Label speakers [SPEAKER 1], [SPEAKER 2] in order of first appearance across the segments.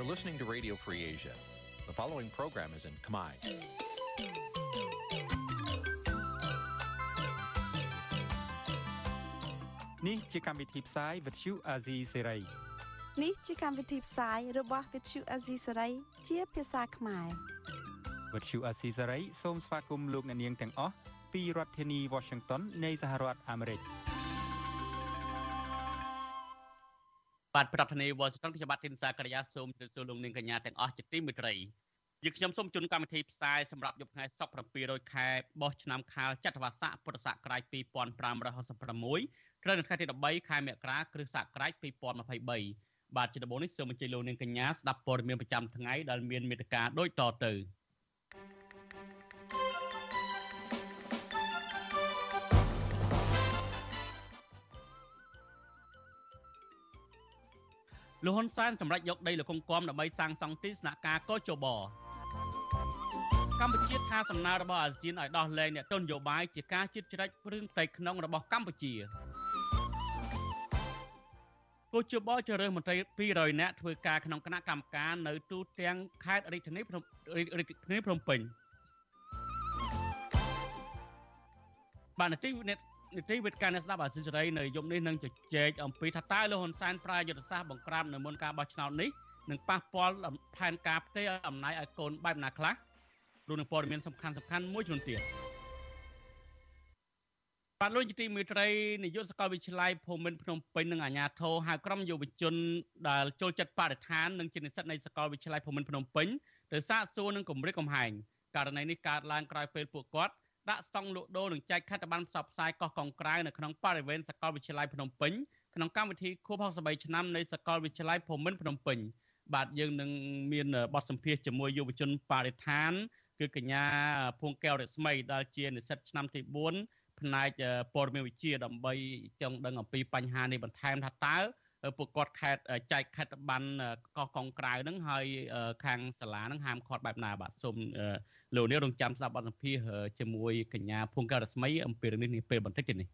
[SPEAKER 1] You're listening to Radio Free Asia. The following program is in Khmer.
[SPEAKER 2] Nǐ ជាកម្មវិធីផ្សាយ Vuthu Azizi Serai
[SPEAKER 3] នេះជាកម្មវិធីផ្សាយរបស់ Vuthu Azizi Serai ជាភាសាខ្មែរ
[SPEAKER 2] Vuthu Azizi Serai សូមស្វាគមន៍លោកអ្នកនាងទាំងអស់ពីរដ្ឋធានី Washington នៃសហរដ្ឋអាមេរិក។
[SPEAKER 4] បាទប្រធានាធិបតីវ៉ាស៊ីនតោនខ្ញុំបាទទីនសាករិយាសូមជម្រាបសួរលោកនាងកញ្ញាទាំងអស់ជាទីមេត្រីយើងខ្ញុំសូមជូនកម្មវិធីផ្សាយសម្រាប់យប់ថ្ងៃសុក្រ700ខែបោះឆ្នាំខាលចត្វាស័កពុរសករាជ2566ត្រូវនៅថ្ងៃទី13ខែមករាគ្រិស្តសករាជ2023បាទជាដំបូងនេះសូមអញ្ជើញលោកនាងកញ្ញាស្ដាប់ព័ត៌មានប្រចាំថ្ងៃដែលមានមេត្តាដូចតទៅ លោកហ៊ុនសែនសម្រេចយកដីលោកកុងគំដើម្បីសាងសង់ទីស្នាក់ការកោជបកម្ពុជាថាសំណើរបស់អាស៊ានឲ្យដោះលែងអ្នកទស្សនយោបាយជាការជិតជ្រែករឿងផ្ទៃក្នុងរបស់កម្ពុជាកោជបជ្រើសរើសមន្ត្រី200នាក់ធ្វើការក្នុងគណៈកម្មការនៅទូទាំងខេត្តរាជធានីភ្នំរាជធានីភ្នំពេញបាទនាទី នីតិវិទ្យាអ្នកស្ដាប់អាស៊ីសេរីនៅយប់នេះនឹងជជែកអំពីថាតើលោកហ៊ុនសែនប្រើយុទ្ធសាស្ត្របង្ក្រាបនៅមុនការបោះឆ្នោតនេះនឹងប៉ះពាល់ផែនការផ្ទេរអំណាចឲ្យកូនបែបណាខ្លះរួមនឹងព័ត៌មានសំខាន់សំខាន់មួយចំនួនទៀតបាទលោកជាទីមេត្រីនាយកសាកលវិទ្យាល័យភូមិន្ទភ្នំពេញនិងអាជ្ញាធរហៅក្រុមយុវជនដែលចូលចិត្តបរិស្ថាននិងជានិស្សិតនៃសាកលវិទ្យាល័យភូមិន្ទភ្នំពេញទៅសាកសួរនឹងគម្រិតកំហែងករណីនេះកើតឡើងក្រោយពេលពួកគាត់ ដាក់ស្តង់លក់ដូរនិងចែកខិត្តប័ណ្ណផ្សព្វផ្សាយកោះកុងក្រៅនៅក្នុងបរិវេណសាកលវិទ្យាល័យភ្នំពេញក្នុងកម្មវិធីខួប63ឆ្នាំនៃសាកលវិទ្យាល័យភូមិន្ទភ្នំពេញបាទយើងនឹងមានបទសម្ភាសន៍ជាមួយយុវជនបរិស្ថាន គឺកញ្ញាភួងកែវរស្មីដែលជានិស្សិតឆ្នាំទី4ផ្នែកព័ត៌មានវិទ្យាដើម្បីចង់ដឹងអំពីបញ្ហានេះបន្ថែមថាតើ ពួកគាត់ខេតចែកខេតប័ណ្ណកោះកុងក្រៅហ្នឹងហើយខាងសាលាហ្នឹងហាមឃាត់បែបណាបាទសូមលោកនេះរងចាំស្ដាប់បទសម្ភាសជាមួយកញ្ញាភុងការស្មីអំពីរឿងនេះនាពេលបន្តិចទៀតនេះ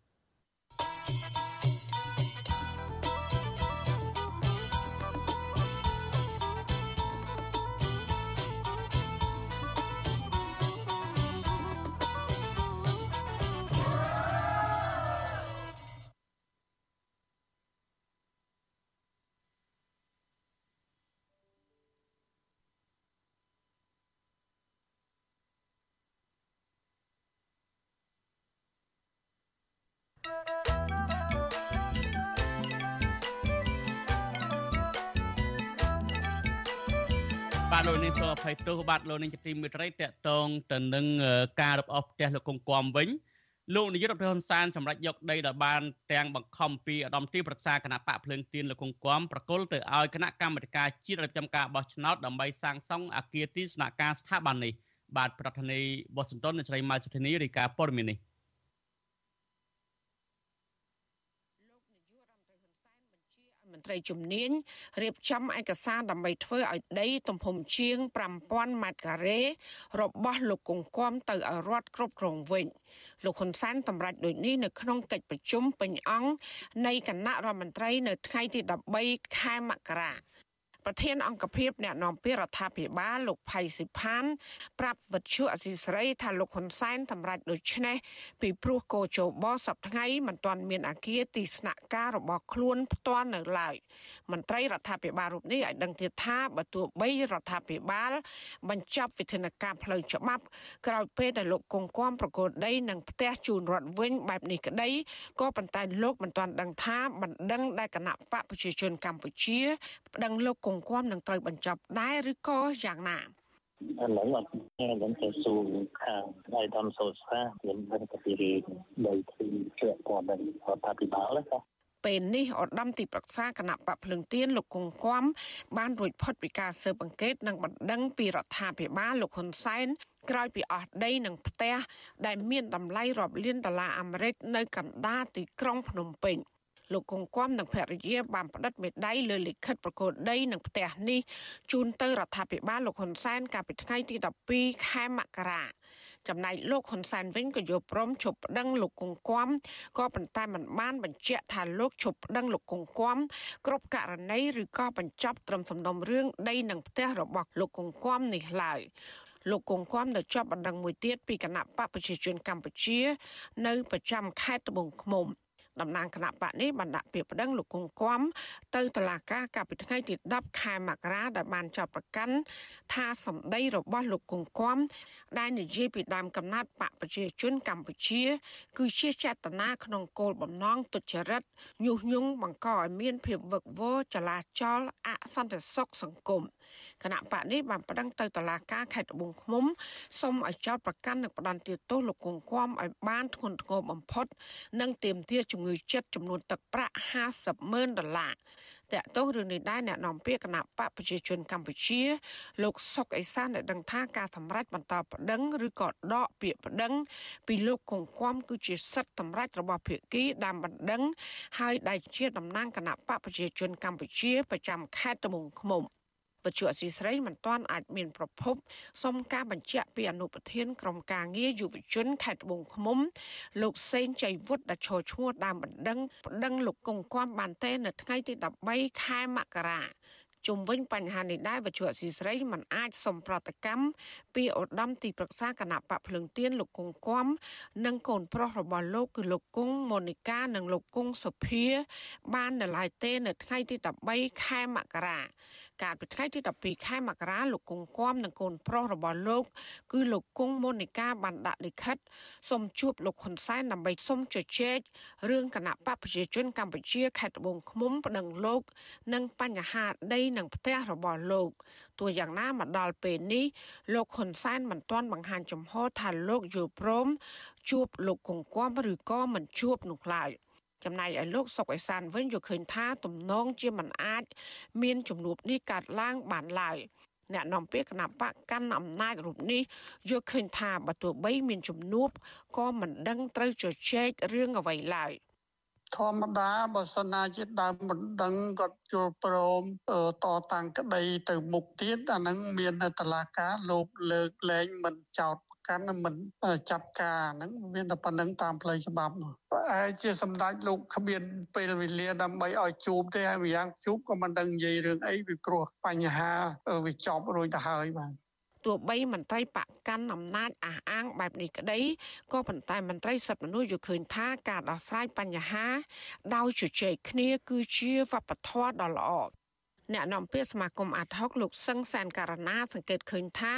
[SPEAKER 4] យទោសបាទលោកនាងជាទីមេត្រីតកតងទៅនឹងការរឹបអូសផ្ទះលោកកុងគំវិញលោកនាយករដ្ឋមន្ត្រីហ៊ុនសែនសម្រាប់យកដីដែលបានទាំងបង្ខំពីឧត្តមទីប្រឹក្សាគណៈបកភ្លើងទៀនលោកកុងគំប្រគល់ទៅឲ្យគណៈកម្មាធិការជាតិរៀបចំការបោះឆ្នោតដើម្បីសាងសង់អគារទីស្នាក់ការស្ថាប័ននេះបាទប្រធានាធិបតីវ៉ាស៊ីនតោននៃស្រីម៉ៅសុធានីរាយការណ៍ព័ត៌មាននេះ
[SPEAKER 5] មន្ត្រីជំនាញរៀបចំឯកសារដើម្បីធ្វើឲ្យដីទំហំជាង5000ម៉ែត្រការ៉េរបស់លោកកុងគំទៅឲ្យរដ្ឋគ្រប់គ្រងវិញលោកហ៊ុនសែនតម្រាច់ដូចនេះនៅក្នុងកិច្ចប្រជុំពេញអង្គនៃគណៈរដ្ឋមន្ត្រីនៅថ្ងៃទី13ខែមករា ប្រធានអង្គភិបអ្នកនាំពាក្យរដ្ឋាភិបាលលោកផៃស៊ីផានប្រាប់វិទ្យុអសីស្រីថាលោកហ៊ុនសែនសម្រេចដូច្នេះពីព្រោះកោជបសប្ថ្ងៃមិនទាន់មានអាគារទីស្នាក់ការរបស់ខ្លួនផ្ទាល់នៅឡើយមន្ត្រីរដ្ឋាភិបាលរូបនេះឲ្យដឹងទៀតថាបើទោះបីរដ្ឋាភិបាល បញ្ចប់វិធានការផ្លូវច្បាប់ក្រោយពេលដែលលោកកុងគំប្រកួតដីនិងផ្ទះជូនរដ្ឋវិញបែបនេះក្តីក៏ប៉ុន្តែលោកមិនទាន់ដឹងថាបណ្ដឹងដែលគណៈបកប្រជាជនកម្ពុជាប្តឹងលោកកុងង្គំនឹងត្រូវបញ្ចប់ដែរឬក៏យ៉ាងណា
[SPEAKER 6] ឥឡូវអត់ខ្ញុំទៅសួរខាងឯកឧត្តមសូសាខ្ញុំនឹងទៅពីដីទីជាក់ព័ត៌មានរដ្ឋាភិបាលណា
[SPEAKER 5] ពេលនេះឧត្តមទីប្រឹក្សាគណៈបកភ្លឹងទៀនលោកគង្គគំបានរួចផុតពីការស៊ើបអង្កេតនិងបណ្ដឹងពីរដ្ឋាភិបាលលោកហ៊ុនសែនក្រោយពីអស់ដីនិងផ្ទះដែលមានតម្លៃរាប់លានដុល្លារអាមេរិកនៅកណ្ដាលទីក្រុងភ្នំពេញ។ លោកកុងគំនិងភរិយាបានផ្តិតមេដាយលើលិខិតប្រកួតដីនឹងផ្ទះនេះជូនទៅរដ្ឋាភិបាលលោកហ៊ុនសែនកាលពីថ្ងៃទី12ខែមករាចំណែកលោកហ៊ុនសែនវិញក៏យល់ព្រមជប់ប្តឹងលោកគង្គគំក៏ប៉ុន្តែមិនបានបញ្ជាក់ថាលោកជប់ប្តឹងលោកគង្គគំគ្រប់ករណីឬក៏បញ្ចប់ត្រឹមសំណុំរឿងដីនឹងផ្ទះរបស់លោកគង្គគំនេះឡើយលោកគង្គគំនៅជាប់បណ្ដឹងមួយទៀតពីគណៈបកប្រជាជនកម្ពុជា នៅប្រចាំខេត្តត្បូងឃ្មុំ តំណាងគណៈបកនេះបានដាក់ពាក្យប្តឹងលោកគង្គគំទៅតុលាការកាលពីថ្ងៃទី10ខែមករាដែលបានចោទប្រកាន់ថាសម្ដីរបស់លោកគង្គគំដែលនិយាយពីដើមកំណត់បកប្រជាជនកម្ពុជា គឺជាចេតនាក្នុងគោលបំណងទុច្ចរិតញុះញង់បង្កឲ្យមានភាពវឹកវរចលាចលអសន្តិសុខសង្គមគណៈបកនេះបានប្តឹងទៅតុលាការខេត្តត្បូងឃ្មុំសូមឲ្យចោទប្រកាន់និងផ្តន្ទាទោសលោកគង្គគំឲ្យបានធ្ងន់ធ្ងរបំផុត និងទាមទារជំងឺចិត្តចំនួនទឹកប្រាក់50ម៉ឺនដុល្លារតកតោះរឿងនេះដែរអ្នកនាំពាក្យគណៈបកប្រជាជនកម្ពុជា លោកសុកអេសានបានដឹងថាការសម្រេចបន្តប្តឹងឬក៏ដកពាក្យប្តឹង ពីលោកគង្គគំគឺជាសិទ្ធិសម្រេចរបស់ភាគីដើមបណ្ដឹង ហើយដែលជាតំណាងគណៈបកប្រជាជនកម្ពុជាប្រចាំខេត្តត្បូងឃ្មុំ បច្ចុប្បន្នស៊ីស្រីមិនទាន់អាចមានប្រភពសុំការបញ្ជាក់ពីអនុប្រធានក្រុមការងារយុវជនខេត្តត្បូងឃ្មុំ លោកសេងចៃវុឌ្ឍដែលឈរឈ្មោះដើមបណ្ដឹងប្តឹងលោកកុងគំបានទេនៅថ្ងៃទី13ខែមករាជុំវិញបញ្ហានេះដែរវិជ្ជាស៊ីស្រីមិនអាចសុំប្រតិកម្មពីឧត្តមទីប្រឹក្សាគណៈបកភ្លឹងទៀនលោកគង់គំនិងកូនប្រុសរបស់លោកគឺលោកគង់ម៉ូនីកានិងលោកគង់សុភាបាននៅឡើយទេនៅថ្ងៃទី13ខែមករា កាលពីថ្ងៃទី12ខែមករាលោកគង់គំនិងកូនប្រុសរបស់លោក គឺលោកគង់ម៉ូនីកាបានដាក់លិខិតសូមជួបលោកហ៊ុនសែនដើម្បីសូមជជែករឿងគណៈបកប្រជាជនកម្ពុជាខេត្តត្បូងឃ្មុំប្តឹងលោក និងបញ្ហាដីនិងផ្ទះរបស់លោកទោះយ៉ាងណាមកដល់ពេលនេះលោកហ៊ុនសែនមិនទាន់បង្ហាញចំហថាលោកយល់ព្រមជួបលោកគង្គគំឬក៏មិនជួបនោះឡើយ។ ចំណែកឲ្យលោកសុកអេសានវិញយល់ឃើញថាទំនងជាមិនអាច មានជំនួបនេះកើតឡើងបានឡើយអ្នកនាំពាក្យគណៈបកកាន់អំណាចរូបនេះយល់ឃើញថាបើទោះបីមានជំនួបក៏មិនដឹងត្រូវជជែករឿងអ្វីឡើយ
[SPEAKER 7] ធម្មតាបើសិនណាជាដើមបណ្ដឹងគាត់ជល់ព្រមតតាំងក្តីទៅមុខទៀតអាហ្នឹងមាននៅតឡាការលោកលើកលែងមិនចោត កាន់មិនចាត់ការហ្នឹងមានតែប៉ុណ្្នឹងតាមផ្លូវច្បាប់ប្រហែលជាសម្ដេចលោកគ្មានពេលវេលាដើម្បីឲ្យជួបទេហើយម្យ៉ាងជួបក៏មិនដឹងនិយាយរឿងអីពីព្រោះបញ្ហាវាចប់រួចទៅហើយបាទ
[SPEAKER 5] ទោះបីមន្ត្រីបកកាន់អំណាចអះអាងបែបនេះក្តីក៏ប៉ុន្តែមន្ត្រីសិទ្ធិមនុស្សយល់ឃើញថាការដោះស្រាយបញ្ហា ដោយជជែកគ្នាគឺជាវប្បធម៌ដ៏ល្អ អ្នកនាំពាក្យសមាគមអាត់ហុកលោកសឹងសានការណាសង្កេតឃើញថា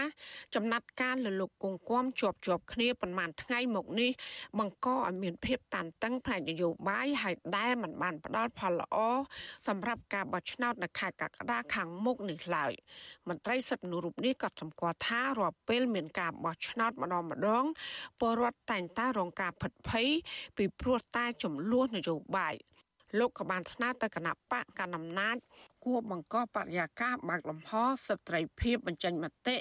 [SPEAKER 5] ចំណាត់ការលើលោកគង្គគំជាប់ជាប់គ្នាប្រមាណថ្ងៃមកនេះបង្កឲ្យមានភាពតានតឹងផ្នែកនយោបាយហើយដែលមិនបានផ្ដល់ផលល្អសម្រាប់ការបោះឆ្នោតនៅខែកក្កដាខាងមុខនេះឡើយមន្ត្រីសិទ្ធិមនុស្សរូបនេះក៏សម្គាល់ថារាល់ពេលមានការបោះឆ្នោតម្ដងម្ដងពលរដ្ឋតែងតែរងការផិតភ័យពីព្រោះតែចំនួននយោបាយ លោកក៏បានស្នើទៅគណៈបកកណ្ដាលអំណាចគួរបង្កបរិយាកាសបើកលំហសិទ្ធិត្រីភាពបញ្ចេញមតិ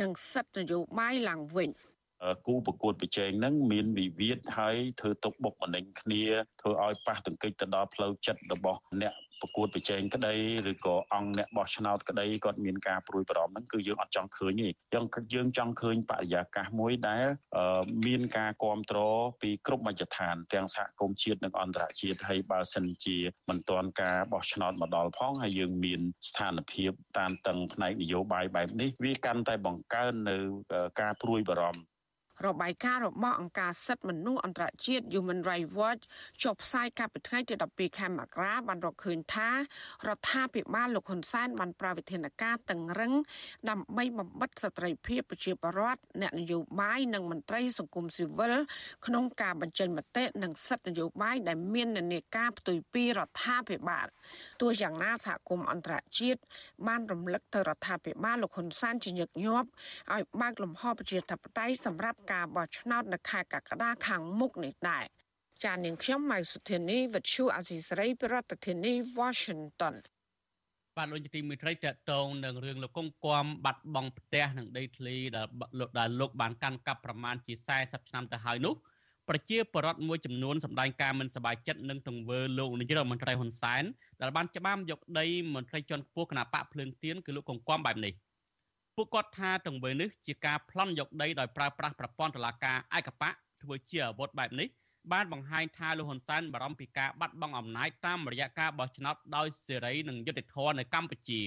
[SPEAKER 5] និងសិទ្ធិនយោបាយឡើងវិញ
[SPEAKER 8] គូប្រកួតប្រជែងហ្នឹងមានវិវាទហើយធ្វើទុកបុកម្នេញគ្នាធ្វើឲ្យប៉ះទង្គិចទៅដល់ផ្លូវចិត្តរបស់អ្នក ប្រកួតប្រជែងក្តីឬក៏អង្គអ្នកបោះឆ្នោតក្តីគាត់មានការព្រួយបារម្ភហ្នឹងគឺយើងអត់ចង់ឃើញទេយើងយើងចង់ឃើញបរិយាកាសមួយដែលមានការគ្រប់គ្រងពីគ្រប់មជ្ឈដ្ឋាន ទាំងសហគមន៍ជាតិនិងអន្តរជាតិហើយបើសិនជាមិនទាន់ការបោះឆ្នោតមកដល់ផងហើយយើងមានស្ថានភាពតានតឹងផ្នែកនយោបាយបែបនេះវាកាន់តែបង្កើននៅការព្រួយបារម្ភ
[SPEAKER 5] របាយការណ៍របស់អង្គការសិទ្ធិមនុស្សអន្តរជាតិ Human Rights Watch ចុះផ្សាយកាលពីថ្ងៃទី12ខែមករាបានរកឃើញថារដ្ឋាភិបាលលោកហ៊ុនសែនបានប្រើវិធានការតឹងរឹងដើម្បីបំបិតស្ត្រីភាពប្រជាពលរដ្ឋអ្នកនយោបាយនិងមន្ត្រីសង្គមស៊ីវិលក្នុងការបញ្ចេញមតិនិងសិទ្ធិនយោបាយដែលមាននានាការផ្ទុយពីរដ្ឋាភិបាលទោះយ៉ាងណាសហគមន៍អន្តរជាតិបានរំលឹកទៅរដ្ឋាភិបាលលោកហ៊ុនសែនជាញឹកញាប់ឲ្យបើកលំហប្រជាធិបតេយ្យសម្រាប់ការបោះឆ្នោតនៅខែកក្កដាខាងមុខនេះដែរចាននាងខ្ញុំម៉ៃសុធានីវិទ្យុអាស៊ីសេរីប្រធានាធិបតី Washington
[SPEAKER 4] បាទលោកទីមេត្រីតកតងនឹងរឿងលោកកុងគំបាត់បង់ផ្ទះនិងដីធ្លីដែលលោកដែលលោកបានកាន់កាប់ប្រមាណជា40ឆ្នាំទៅហើយនោះប្រជាពលរដ្ឋមួយចំនួនសម្ដែងការមិនសប្បាយចិត្តនឹងទង្វើលោកនាយករដ្ឋមន្ត្រីហ៊ុនសែនដែលបានច្បាមយកដីមន្ត្រីជាន់ខ្ពស់គណៈបកភ្លើងទៀនគឺលោកកុងគំបែបនេះ ពួកគាត់ថាទង្វើនេះជាការប្លន់យកដីដោយប្រើប្រាស់ប្រព័ន្ធតុលាការឯកបៈធ្វើជាអាវុធបែបនេះបានបង្ហាញថាលោកហ៊ុនសែនបារម្ភពីការបាត់បង់អំណាចតាមរយៈការបោះឆ្នោតដោយសេរីនិងយុត្តិធម៌នៅកម្ពុជា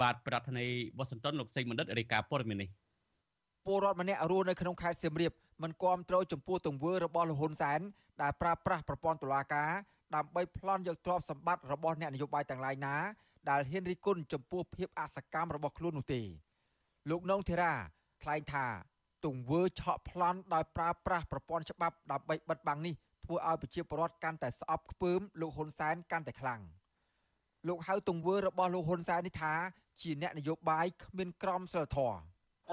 [SPEAKER 4] បាទប្រធានាធិបតីវ៉ាស៊ីនតោនលោកសេងបណ្ឌិតរាយការណ៍ព័ត៌មាននេះ
[SPEAKER 9] ពលរដ្ឋម្នាក់រស់នៅក្នុងខេត្តសៀមរាបមិនគាំទ្រចំពោះទង្វើរបស់លោកហ៊ុនសែនដែលប្រើប្រាស់ប្រព័ន្ធតុលាការដើម្បីប្លន់យកទ្រព្យសម្បត្តិរបស់អ្នកនយោបាយទាំងឡាយណាដែលហ៊ានរិះគន់ចំពោះភាពអសកម្មរបស់ខ្លួននោះទេ លោកនងធីរ៉ាថ្លែងថា ទង្វើឆក់ប្លន់ដោយប្រើប្រាស់ប្រព័ន្ធច្បាប់ដើម្បីបិទបាំងនេះធ្វើឲ្យប្រជាពលរដ្ឋកាន់តែស្អប់ខ្ពើមលោកហ៊ុនសែនកាន់តែខ្លាំងលោកហៅទង្វើរបស់លោកហ៊ុនសែននេះថា ជាអ្នកនយោបាយគ្មានក្រមសីលធម៌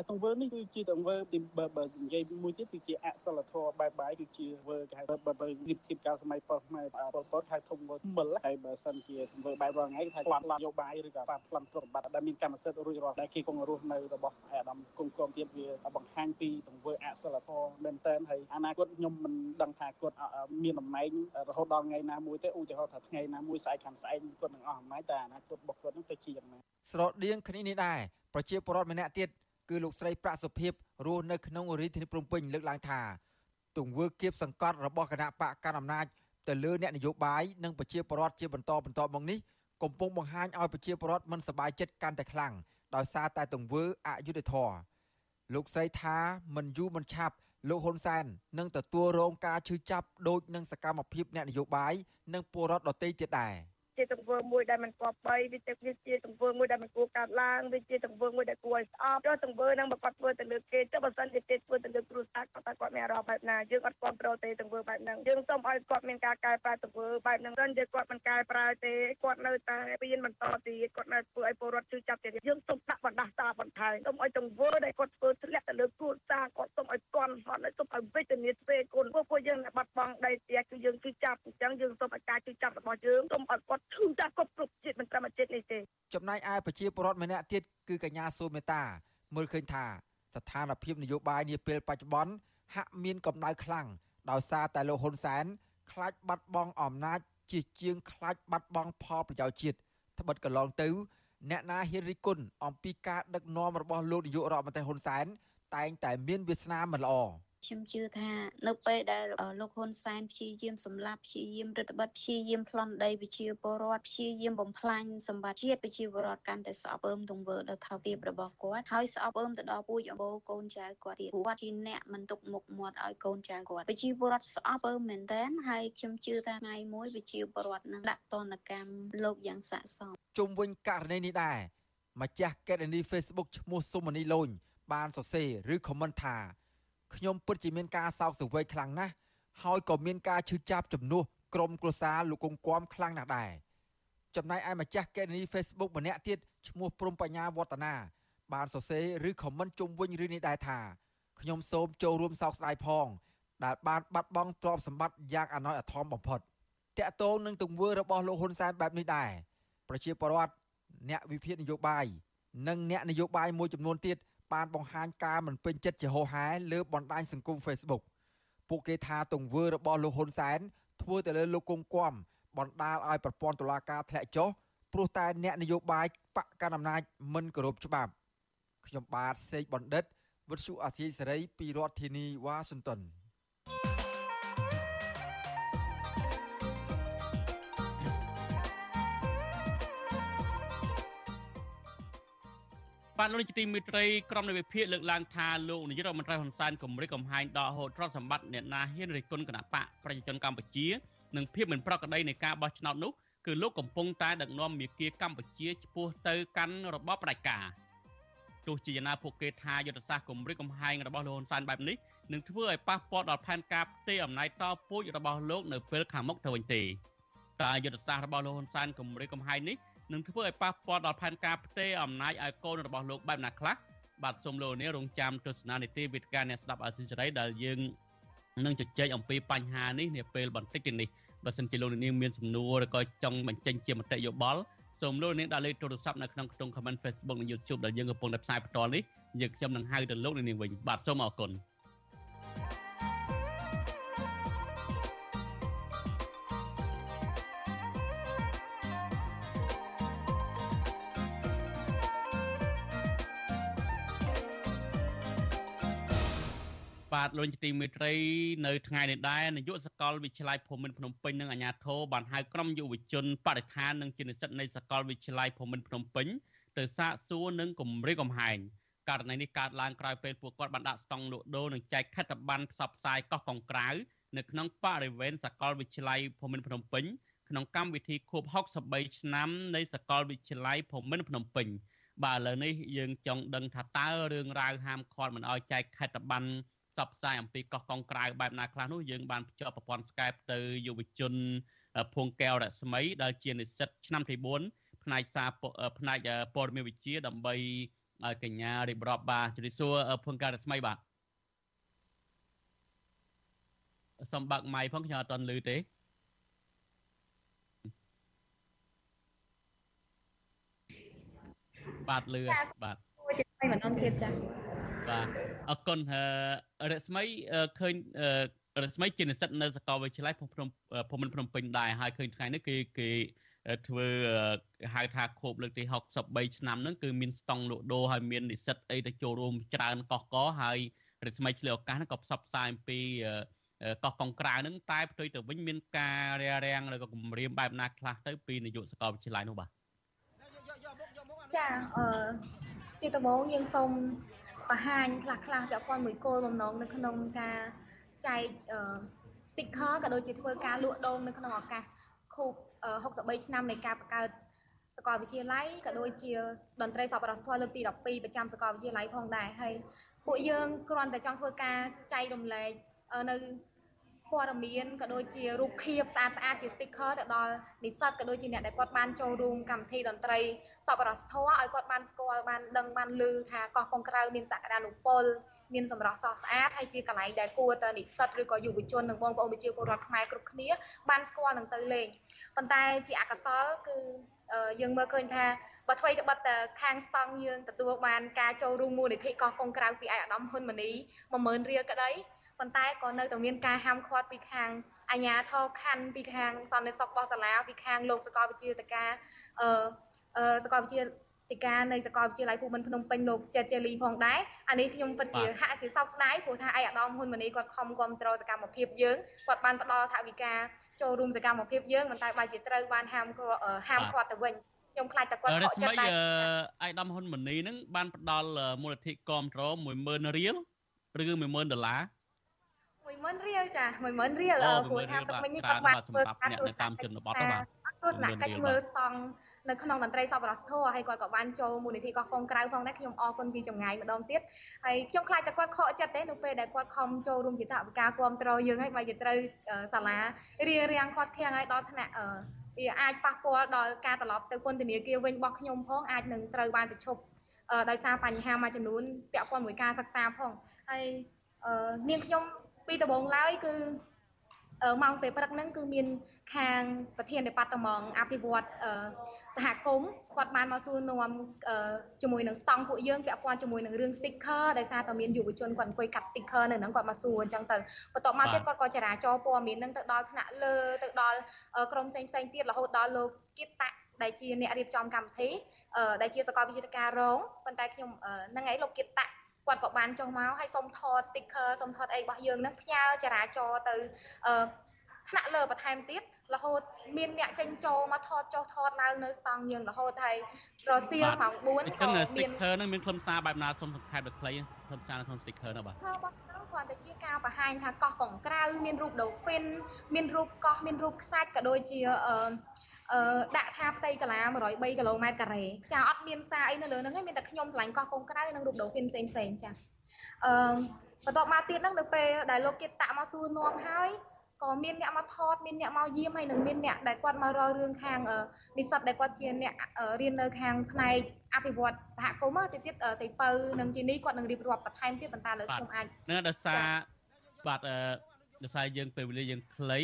[SPEAKER 10] ទង្វើនេះគឺជាទង្វើទីបើបើនិយាយមួយទៀតគឺជាអសិលធម៌បែបបាយគឺជាវើគេហៅបើបើរៀបធៀបកាលសម័យប៉ុស្តិ៍ខ្មែរប៉ុលពតហៅធំវើមិលហើយបើសិនជាទង្វើបែបរងថ្ងៃថាផ្លាត់នយោបាយឬក៏ផ្លាត់ផ្លន់ទ្រព្យសម្បត្តិដែលមានកម្មសិទ្ធិរួចរាល់ដែលគេគង់រស់នៅរបស់អាដាមគុំគុំទៀតវាបង្ហាញពីទង្វើអសិលធម៌មែនតើហើយអនាគតខ្ញុំមិនដឹងថាគាត់មានតំណែងរហូតដល់ថ្ងៃណាមួយទេឧទាហរណ៍ថាថ្ងៃណាមួយស្អែកខាងស្អែកគាត់នឹងអស់អំណាចតែអនាគតរបស់គាត់នឹងទៅជាយ៉ាងណា
[SPEAKER 9] ស្រដៀងគ្នានេះដែរប្រជាពលរដ្ឋម្នាក់ទៀត គឺលោកស្រីប្រាក់សុភិបរស់នៅក្នុងរាជធានីភ្នំពេញលើកឡើងថាទង្វើគៀបសង្កត់របស់គណៈបកកណ្ដាលអំណាចទៅលើអ្នកនយោបាយនិងប្រជាពលរដ្ឋជាបន្តបន្តមកនេះកំពុងបង្ហាញឲ្យប្រជាពលរដ្ឋមិនសប្បាយចិត្តកាន់តែខ្លាំងដោយសារតែទង្វើអយុត្តិធម៌លោកស្រីថាមិនយូរមិនឆាប់លោកហ៊ុនសែននឹងទទួលរងការឈឺចាប់ដូចនឹងសកម្មភាពអ្នកនយោបាយនិងពលរដ្ឋដទៃទៀតដែរ។
[SPEAKER 11] ជាទង្វើមួយដែលមិនគប្បីវាទៅវាជាទង្វើមួយដែលមិនគួរកាត់ឡើងវាជាទង្វើមួយដែលគួរឲ្យស្អប់ចុះទង្វើហ្នឹងបើគាត់ធ្វើទៅលើគេចុះបើសិនជាគេធ្វើទៅលើគ្រួសារគាត់ថាគាត់មានអារម្មណ៍បែបណាយើងអត់គ្រប់គ្រងទេទង្វើបែបហ្នឹងយើងសូមឲ្យគាត់មានការកែប្រែទង្វើបែបហ្នឹងសិនជាគាត់មិនកែប្រែទេគាត់នៅតែពៀនបន្តទៀតគាត់នៅធ្វើឲ្យពលរដ្ឋជឿចាប់ទៀតយើងសូមដាក់បណ្ដាសាបន្ថែមសូមឲ្យទង្វើដែលគាត់ធ្វើធ្លាក់ទៅលើគ្រួសារគាត់សូមឲ្យគាត់ហត់ហើយសូមឲ្យវិជ្ជមានស្វេគុណពួកពួកយើងដែលបាត់បង់ដីផ្ទះគឺយើងជឿចាប់អញ្ចឹងយើងសូមឲ្យការជឿចាប់របស់យើងសូមឲ្យគាត់ឈឺចាប់គ្រប់គ្រប់ជាតិមិនត្រឹមជាតិនេះទេ
[SPEAKER 9] ចំណែកឯប្រជាពលរដ្ឋម្នាក់ទៀតគឺកញ្ញាសូមេតា មើលឃើញថា ស្ថានភាពនយោបាយនាពេលបច្ចុប្បន្នហាក់មានកម្ដៅខ្លាំងដោយសារតែលោកហ៊ុនសែនខ្លាចបាត់បង់អំណាចជាជាងខ្លាចបាត់បង់ផលប្រយោជន៍ជាតិត្បិតកន្លងទៅ អ្នកណាហ៊ានរិះគន់អំពីការដឹកនាំរបស់លោកនាយករដ្ឋមន្ត្រីហ៊ុនសែនតែងតែមានវាសនាមិនល្អ
[SPEAKER 12] ខ្ញុំជឿថានៅពេលដែលលោកហ៊ុនសែនព្យាយាមសម្លាប់ព្យាយាមរដ្ឋបတ်ព្យាយាមប្លន់ដីប្រជាពលរដ្ឋព្យាយាមបំផ្លាញសម្បត្តិជាតិប្រជាពលរដ្ឋកាន់តែស្អប់អើមទង្វើដ៏ថោកទាបរបស់គាត់ហើយស្អប់អើមទៅដល់ពូជអបូរកូនចៅគាត់ទៀតគាត់ជាអ្នកមិនទុកមុខមាត់ឲ្យកូនចៅគាត់ប្រជាពលរដ្ឋស្អប់អើមមែនតើហើយខ្ញុំជឿថាថ្ងៃមួយប្រជាពលរដ្ឋនឹងដាក់ទណ្ឌកម្មលោកយ៉ាងស័ក្តិសម
[SPEAKER 9] ជុំវិញករណីនេះដែរម្ចាស់កេរនី Facebook ឈ្មោះសុមនីលូនបានសរសេរឬ comment ថា ខ្ញុំពិតជាមានការសោកសង្វេគខ្លាំងណាស់ហើយក៏មានការឈឺចាប់ជំនួសក្រុមគ្រួសារលោកកុងគំខ្លាំងណាស់ដែរចំណែកឯម្ចាស់កេរនី Facebook ម្នាក់ទៀតឈ្មោះព្រំបញ្ញាវឌ្ឍនាបានសរសេរឬខមមិនជុំវិញរឿងនេះដែរថាខ្ញុំសូមចូលរួមសោកស្ដាយផង ដែលបានបាត់បង់ទ្រព្យសម្បត្តិយ៉ាងអណោចអធមបំផុតតាក់ទងនឹងទង្វើរបស់លោកហ៊ុនសែនបែបនេះដែរប្រជាពលរដ្ឋអ្នកវិភាគនយោបាយនិងអ្នកនយោបាយមួយចំនួនទៀត បានបង្ហាញការមិនពេញចិត្តជាហោហែលើបណ្ដាញសង្គម Facebook ពួកគេថាទង្វើរបស់លោកហ៊ុនសែនធ្វើទៅលើលោកគង់គំបណ្ដាលឲ្យប្រព័ន្ធតុលាការធ្លាក់ចុះព្រោះតែអ្នកនយោបាយបកកណ្ដាលអំណាចមិនគោរពច្បាប់ខ្ញុំបាទសេកបណ្ឌិតវិទ្យុអាស៊ីសេរីពីរដ្ឋធានីវ៉ាស៊ីនតោន
[SPEAKER 4] បាទលោកនាយកទីមេត្រីក្រុមនៃវិភាគលើកឡើងថាលោកនាយករដ្ឋមន្ត្រីហ៊ុនសែនគម្រិតកំហែងដកហូតទ្រព្យសម្បត្តិអ្នកណាហ៊ានរិះគន់គណៈបកប្រជាជនកម្ពុជានិងភាពមិនប្រក្រតីនៃការបោះឆ្នោតនោះគឺលោកកំពុងតែដឹកនាំមាគ៌ាកម្ពុជាឆ្ពោះទៅកាន់របបផ្ដាច់ការទោះជាយ៉ាងណាពួកគេថាយុទ្ធសាស្ត្រគម្រិតកំហែងរបស់លោកហ៊ុនសែនបែបនេះនឹងធ្វើឲ្យប៉ះពាល់ដល់ផែនការផ្ទេរអំណាចតពូជរបស់លោកនៅពេលខាងមុខទៅវិញទេតើយុទ្ធសាស្ត្ររបស់លោកហ៊ុនសែនគម្រិតកំហែងនេះ នឹងធ្វើឲ្យប៉ះពាល់ដល់ផែនការផ្ទេរអំណាចឲ្យកូនរបស់លោកបែបណាខ្លះបាទសូមលោកនេះរងចាំទស្សនានីតិវិទ្យាអ្នកស្ដាប់អសិរ័យដែលយើងនឹងជជែកអំពីបញ្ហានេះនាពេលបន្តិចទៀតនេះបើសិនជាលោកនាងមានសំណួរឬក៏ចង់បញ្ចេញជាមតិយោបល់សូមលោកនាងដាក់លេខទូរស័ព្ទនៅក្នុងខ្ទង់ comment Facebook និង YouTube ដែលយើងកំពុងតែផ្សាយបន្តនេះយើងខ្ញុំនឹងហៅទៅលោកនាងវិញបាទសូមអរគុណ បាទលោកទីមេត្រីនៅថ្ងៃនេះដែរនាយកសកលវិទ្យាល័យភូមិន្ទភ្នំពេញនិងអាជ្ញាធរបានហៅក្រុមយុវជនបរិស្ថាននិងជានិស្សិតនៃសកលវិទ្យាល័យភូមិន្ទភ្នំពេញទៅសាកសួរនិងគម្រាមកំហែងករណីនេះកើតឡើងក្រោយពេលពួកគាត់បានដាក់ស្តង់លក់ដូរនិងចែកខិត្តប័ណ្ណផ្សព្វផ្សាយកោះកុងក្រៅនៅក្នុងបរិវេណសកលវិទ្យាល័យភូមិន្ទភ្នំពេញក្នុងកម្មវិធីខួប63ឆ្នាំនៃសកលវិទ្យាល័យភូមិន្ទភ្នំពេញបាទឥឡូវនេះយើងចង់ដឹងថាតើរឿងរ៉ាវហាមឃាត់មិនឲ្យចែកខិត្តប័ណ្ណ ផ្សព្វផ្សាយអំពីកោះកុងក្រៅបែបណាខ្លះនោះយើងបានភ្ជាប់ប្រព័ន្ធ Skype ទៅយុវជនភួងកែវរស្មីដែលជានិស្សិតឆ្នាំទី4ផ្នែកសារផ្នែកព័ត៌មានវិទ្យាដើម្បីឲ្យកញ្ញារៀបរាប់បាទជម្រាបសួរភួងកែវរស្មីបាទសំបាក់ម៉ៃផងខ្ញុំអត់តន់ឮទេបាទលឺបាទ
[SPEAKER 13] ជួយម្ដងទៀតចា៎
[SPEAKER 4] បាទអរគុណរស្មីឃើញរស្មីជានិស្សិតនៅសាកលវិទ្យាល័យភូមិភ្នំភូមិភ្នំពេញដែរហើយឃើញថ្ងៃនេះគេគេធ្វើហៅថាខូបលើកទី63ឆ្នាំហ្នឹងគឺមានស្តង់លក់ដូរហើយមាននិស្សិតអីទៅចូលរួមច្រើនកោះកហើយរស្មីឆ្លៀវឱកាសហ្នឹងក៏ផ្សព្វផ្សាយអំពីកោះកុងក្រៅហ្នឹងតែផ្ទុយទៅវិញមានការរារាំងឬក៏គម្រាមបែបណាខ្លះទៅពីនាយកសាកលវិទ្យាល័យនោះបាទ
[SPEAKER 13] ចាអឺជាដំបូងយើងសូម បង្ហាញខ្លះខ្លះពាក់ព័ន្ធមួយគោលបំណងនៅក្នុងការចែក sticker ក៏ដូចជាធ្វើការលក់ដូរនៅក្នុងឱកាសខូប63ឆ្នាំនៃការបង្កើតសាកលវិទ្យាល័យក៏ដូចជាតន្ត្រីសប្បុរសធម៌លើកទី12ប្រចាំសាកលវិទ្យាល័យផងដែរហើយពួកយើងគ្រាន់តែចង់ធ្វើការចែករំលែកនៅ ព័ត៌មានក៏ដូចជារូបភាពស្អាតស្អាតជា sticker ទៅដល់និស្សិតក៏ដូចជាអ្នកដែលគាត់បានចូលរួមកម្មវិធីតន្ត្រីសប្បុរសធម៌ឲ្យគាត់បានស្គាល់បានដឹងបានឮថាកោះកុងក្រៅមានសក្តានុពលមានសម្រស់ស្រស់ស្អាតហើយជាកន្លែងដែលគួរទៅនិស្សិតឬក៏យុវជននិងបងប្អូនប្រជាពលរដ្ឋខ្មែរគ្រប់គ្នាបានស្គាល់នឹងទៅលេងប៉ុន្តែជាអកុសលគឺយើងមើលឃើញថាបើអ្វីត្បិតតែខាងស្តង់យើងទទួលបានការចូលរួមមូលនិធិកោះកុងក្រៅពីឯកឧត្តមហ៊ុនម៉ាណី10000រៀលក្តី ប៉ុន្តែក៏នៅតែមានការហាមឃាត់ពីខាងអាជ្ញាធរខណ្ឌពីខាងសន្តិសុខរបស់សាលាពីខាងលោកសកលវិទ្យាតការអឺអឺសកលវិទ្យាទីការនៃសាកលវិទ្យាល័យភូមិន្ទភ្នំពេញលោកចេតជេលីផងដែរអានេះខ្ញុំពិតជាហាក់ជាសោកស្ដាយព្រោះថាឯកឧត្តមហ៊ុនម៉ាណីគាត់ខំគ្រប់គ្រងសកម្មភាពយើងគាត់បានផ្ដល់ថវិកាចូលរួមសកម្មភាពយើងប៉ុន្តែបែរជាត្រូវបានហាមហាមឃាត់ទៅវិញខ្ញុំខ្លាចតែគាត់ខកចិត្តដែរ
[SPEAKER 4] ឯកឧត្តមហ៊ុនម៉ាណីនឹងបានផ្ដល់មូលនិធិគ្រប់គ្រង10000រៀលឬ10000ដុល្លារ
[SPEAKER 13] 10000រៀលចា10000រៀលព្រោះថាព្រឹកមិញនេះគាត់បានធ្វើការ
[SPEAKER 4] នៅតាមជនបទបាទ
[SPEAKER 13] ទស្សនកិច្ចមើលស្តង់នៅក្នុងតន្ត្រីសប្បុរសធម៌ហើយគាត់ក៏បានចូលមូលនិធិកោះកុងក្រៅផងដែរខ្ញុំអរគុណពីចម្ងាយម្ដងទៀតហើយខ្ញុំខ្លាចតែគាត់ខកចិត្តទេនៅពេលដែលគាត់ខំចូលរួមជាថវិកាគ្រប់គ្រងយើងហើយបើជាត្រូវសាលារៀបរៀងគាត់ធាងឲ្យដល់ថ្នាក់វាអាចប៉ះពាល់ដល់ការត្រឡប់ទៅពន្ធនាគារវិញរបស់ខ្ញុំផងអាចនឹងត្រូវបានប្រឈប់ដោយសារបញ្ហាមួយចំនួនពាក់ព័ន្ធមួយការសិក្សាផងហើយនាងខ្ញុំ ពីដំបូងឡើយគឺម៉ោងពេលព្រឹកហ្នឹងគឺមានខាងប្រធានដេប៉ាតឺម៉ង់អភិវឌ្ឍសហគមន៍គាត់បានមកសួរនាំជាមួយនឹងស្តង់ពួកយើងពាក់ព័ន្ធជាមួយនឹងរឿង sticker ដោយសារតែមានយុវជនគាត់អង្គុយកាត់ sticker នៅហ្នឹងគាត់មកសួរអញ្ចឹងទៅបន្ទាប់មកទៀតគាត់ក៏ចរាចរព័ត៌មានហ្នឹងទៅដល់ថ្នាក់លើទៅដល់ក្រុមផ្សេងផ្សេងទៀតរហូតដល់លោកគិតតាដែលជាអ្នករៀបចំកម្មវិធីដែលជាសកលវិទ្យាការរងប៉ុន្តែខ្ញុំហ្នឹងឯងលោកគិតតា គាត់ក៏បានចុះមកហើយសុំថត sticker សុំថតអីរបស់យើងហ្នឹងផ្ញើចរាចរទៅអឺថ្នាក់លើបន្ថែមទៀតរហូតមានអ្នកចេញចូលមកថតចុះថតឡើងនៅស្តង់យើងរហូតហើយរសៀលម៉ោង4
[SPEAKER 4] អញ្ចឹង sticker ហ្នឹងមានខ្លឹមសារបែបណាសូមសង្ខេបដល់ខ្លីខ្លឹមសារនៅក្នុង sticker ហ្នឹងបាទ
[SPEAKER 13] ខ្លឹមសារគ្រាន់តែជាការបង្ហាញថាកោះកុងក្រៅមានរូប dolphin មានរូបកោះមានរូបខ្សាច់ក៏ដូចជាអឺ អឺដាក់ថាផ្ទៃកាឡា103គីឡូម៉ែត្រការ៉េចាអត់មានសារអីនៅលើហ្នឹងទេមានតែខ្ញុំឆ្លាញ់កោះកុងក្រៅនិងរូប dolphin ផ្សេងផ្សេងចាអឺបន្ទាប់មកទៀតហ្នឹងនៅពេលដែលលោកគៀតតាក់មកសួរនាំហើយក៏មានអ្នកមកថតមានអ្នកមកយាមហើយនឹងមានអ្នកដែលគាត់មករករឿងខាងនិស្សិតដែលគាត់ជាអ្នករៀននៅខាងផ្នែកអភិវឌ្ឍសហគមន៍ទៅទៀតសៃពៅនិងជីនីគាត់នឹងរៀបរាប់បន្ថែមទៀតប៉ុន្តែលើខ្ញុំអាច
[SPEAKER 4] នឹងដោយសារបាទអឺ ដោយសារយើងពេលវេលាយើងខ្លី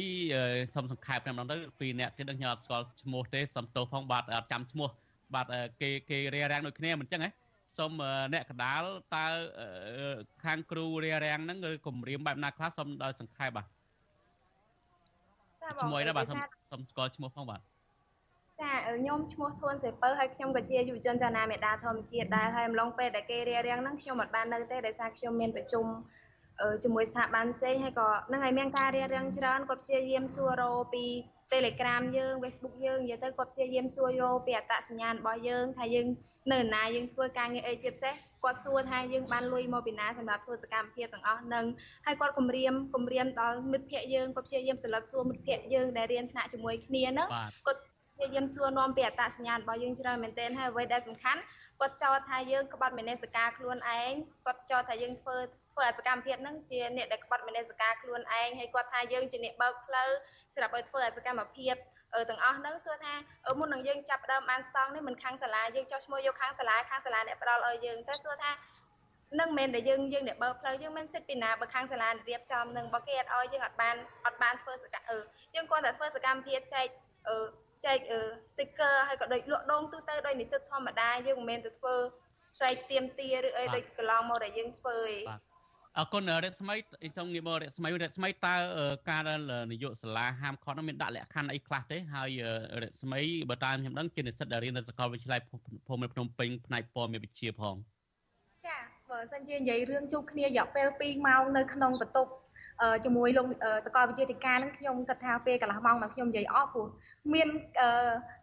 [SPEAKER 4] សុំសង្ខេបតែម្ដងទៅពីអ្នកទៀតខ្ញុំអត់ស្គាល់ឈ្មោះទេសំទោសផងបាទអត់ចាំឈ្មោះបាទគេគេរារាំងដូចគ្នាមិនអញ្ចឹងហ៎សុំអ្នកកដាលតើខាងគ្រូរារាំងហ្នឹងឬគម្រាមបែបណាខ្លះសុំដោយសង្ខេបបាទ
[SPEAKER 13] ចាបង
[SPEAKER 4] ឈ្មោះដែរបាទសុំសុំស្គាល់ឈ្មោះផងបាទ
[SPEAKER 13] ចាខ្ញុំឈ្មោះធួនសេពៅហើយខ្ញុំក៏ជាយុវជនចនាមេដាធម្មជាតិដែរហើយអំឡុងពេលដែលគេរៀបរៀងហ្នឹងខ្ញុំមិនបាននៅទេដោយសារខ្ញុំមានប្រជុំ ជាមួយស្ថាប័នផ្សេងហើយក៏នឹងឲ្យមានការរៀបរៀងច្រើនគាត់ព្យាយាមសួររោពី Telegram យើង Facebook យើងនិយាយទៅគាត់ព្យាយាមសួររោពីអត្តសញ្ញាណរបស់យើងថាយើងនៅណាយើងធ្វើការងារអីជាពិសេសគាត់សួរថាយើងបានលុយមកពីណាសម្រាប់ធ្វើសកម្មភាពទាំងអស់នឹងហើយគាត់គម្រាមគម្រាមដល់មិត្តភ័ក្តិយើងគាត់ព្យាយាមសិលឹកសួរមិត្តភ័ក្តិយើងដែលរៀនថ្នាក់ជាមួយគ្នាហ្នឹងគាត់ព្យាយាមសួរនាំពីអត្តសញ្ញាណរបស់យើងច្រើនមែនទែនហើយអ្វីដែលសំខាន់គាត់ចោទថាយើងក្បត់មេនេសការខ្លួនឯងគាត់ចោទថាយើងធ្វើ ធ្វើអសកម្មភាពហ្នឹងជាអ្នកដែលក្បត់មេនេសការខ្លួនឯងហើយគាត់ថាយើងជាអ្នកបើកផ្លូវសម្រាប់ឲ្យធ្វើអសកម្មភាពទាំងអស់ហ្នឹងសួរថាមុននឹងយើងចាប់ដើមបានស្តង់នេះមិនខាងសាលាយើងចោះឈ្មោះយកខាងសាលាខាងសាលាអ្នកផ្ដល់ឲ្យយើងទៅសួរថានឹងមិនដែលយើងយើងអ្នកបើកផ្លូវយើងមិនសិទ្ធពីណាបើខាងសាលារៀបចំនឹងបើគេអត់ឲ្យយើងអត់បានអត់បានធ្វើសកម្មអឺយើងគ្រាន់តែធ្វើសកម្មភាពចែកអឺចែក sticker ហើយក៏ដូចលក់ដូងទូទៅដោយនិស្សិតធម្មតាយើងមិនមែនទៅធ្វើចែកទៀមទាឬអីដូចកន្លងមកដែលយើងធ្វើឯង
[SPEAKER 4] អរគុណរស្មីខ្ញុំងាកមករស្មីរស្មីតើការនយោបាយសាលាហាមឃាត់នោះមានដាក់លក្ខខណ្ឌអីខ្លះទេហើយរស្មីបើតាមខ្ញុំដឹងជានិស្សិតដែលរៀននៅសាកលវិទ្យាល័យភូមិភ្នំពេញផ្នែកព័ត៌មានវិទ្យាផង
[SPEAKER 13] ចាបើសិនជានិយាយរឿងជួបគ្នារយៈពេល2ម៉ោងនៅក្នុងបន្ទប់ជាមួយលោកសកលវិទ្យាធិការនឹងខ្ញុំគិតថាពេលកន្លះម៉ោងមកខ្ញុំនិយាយអស់ព្រោះមាន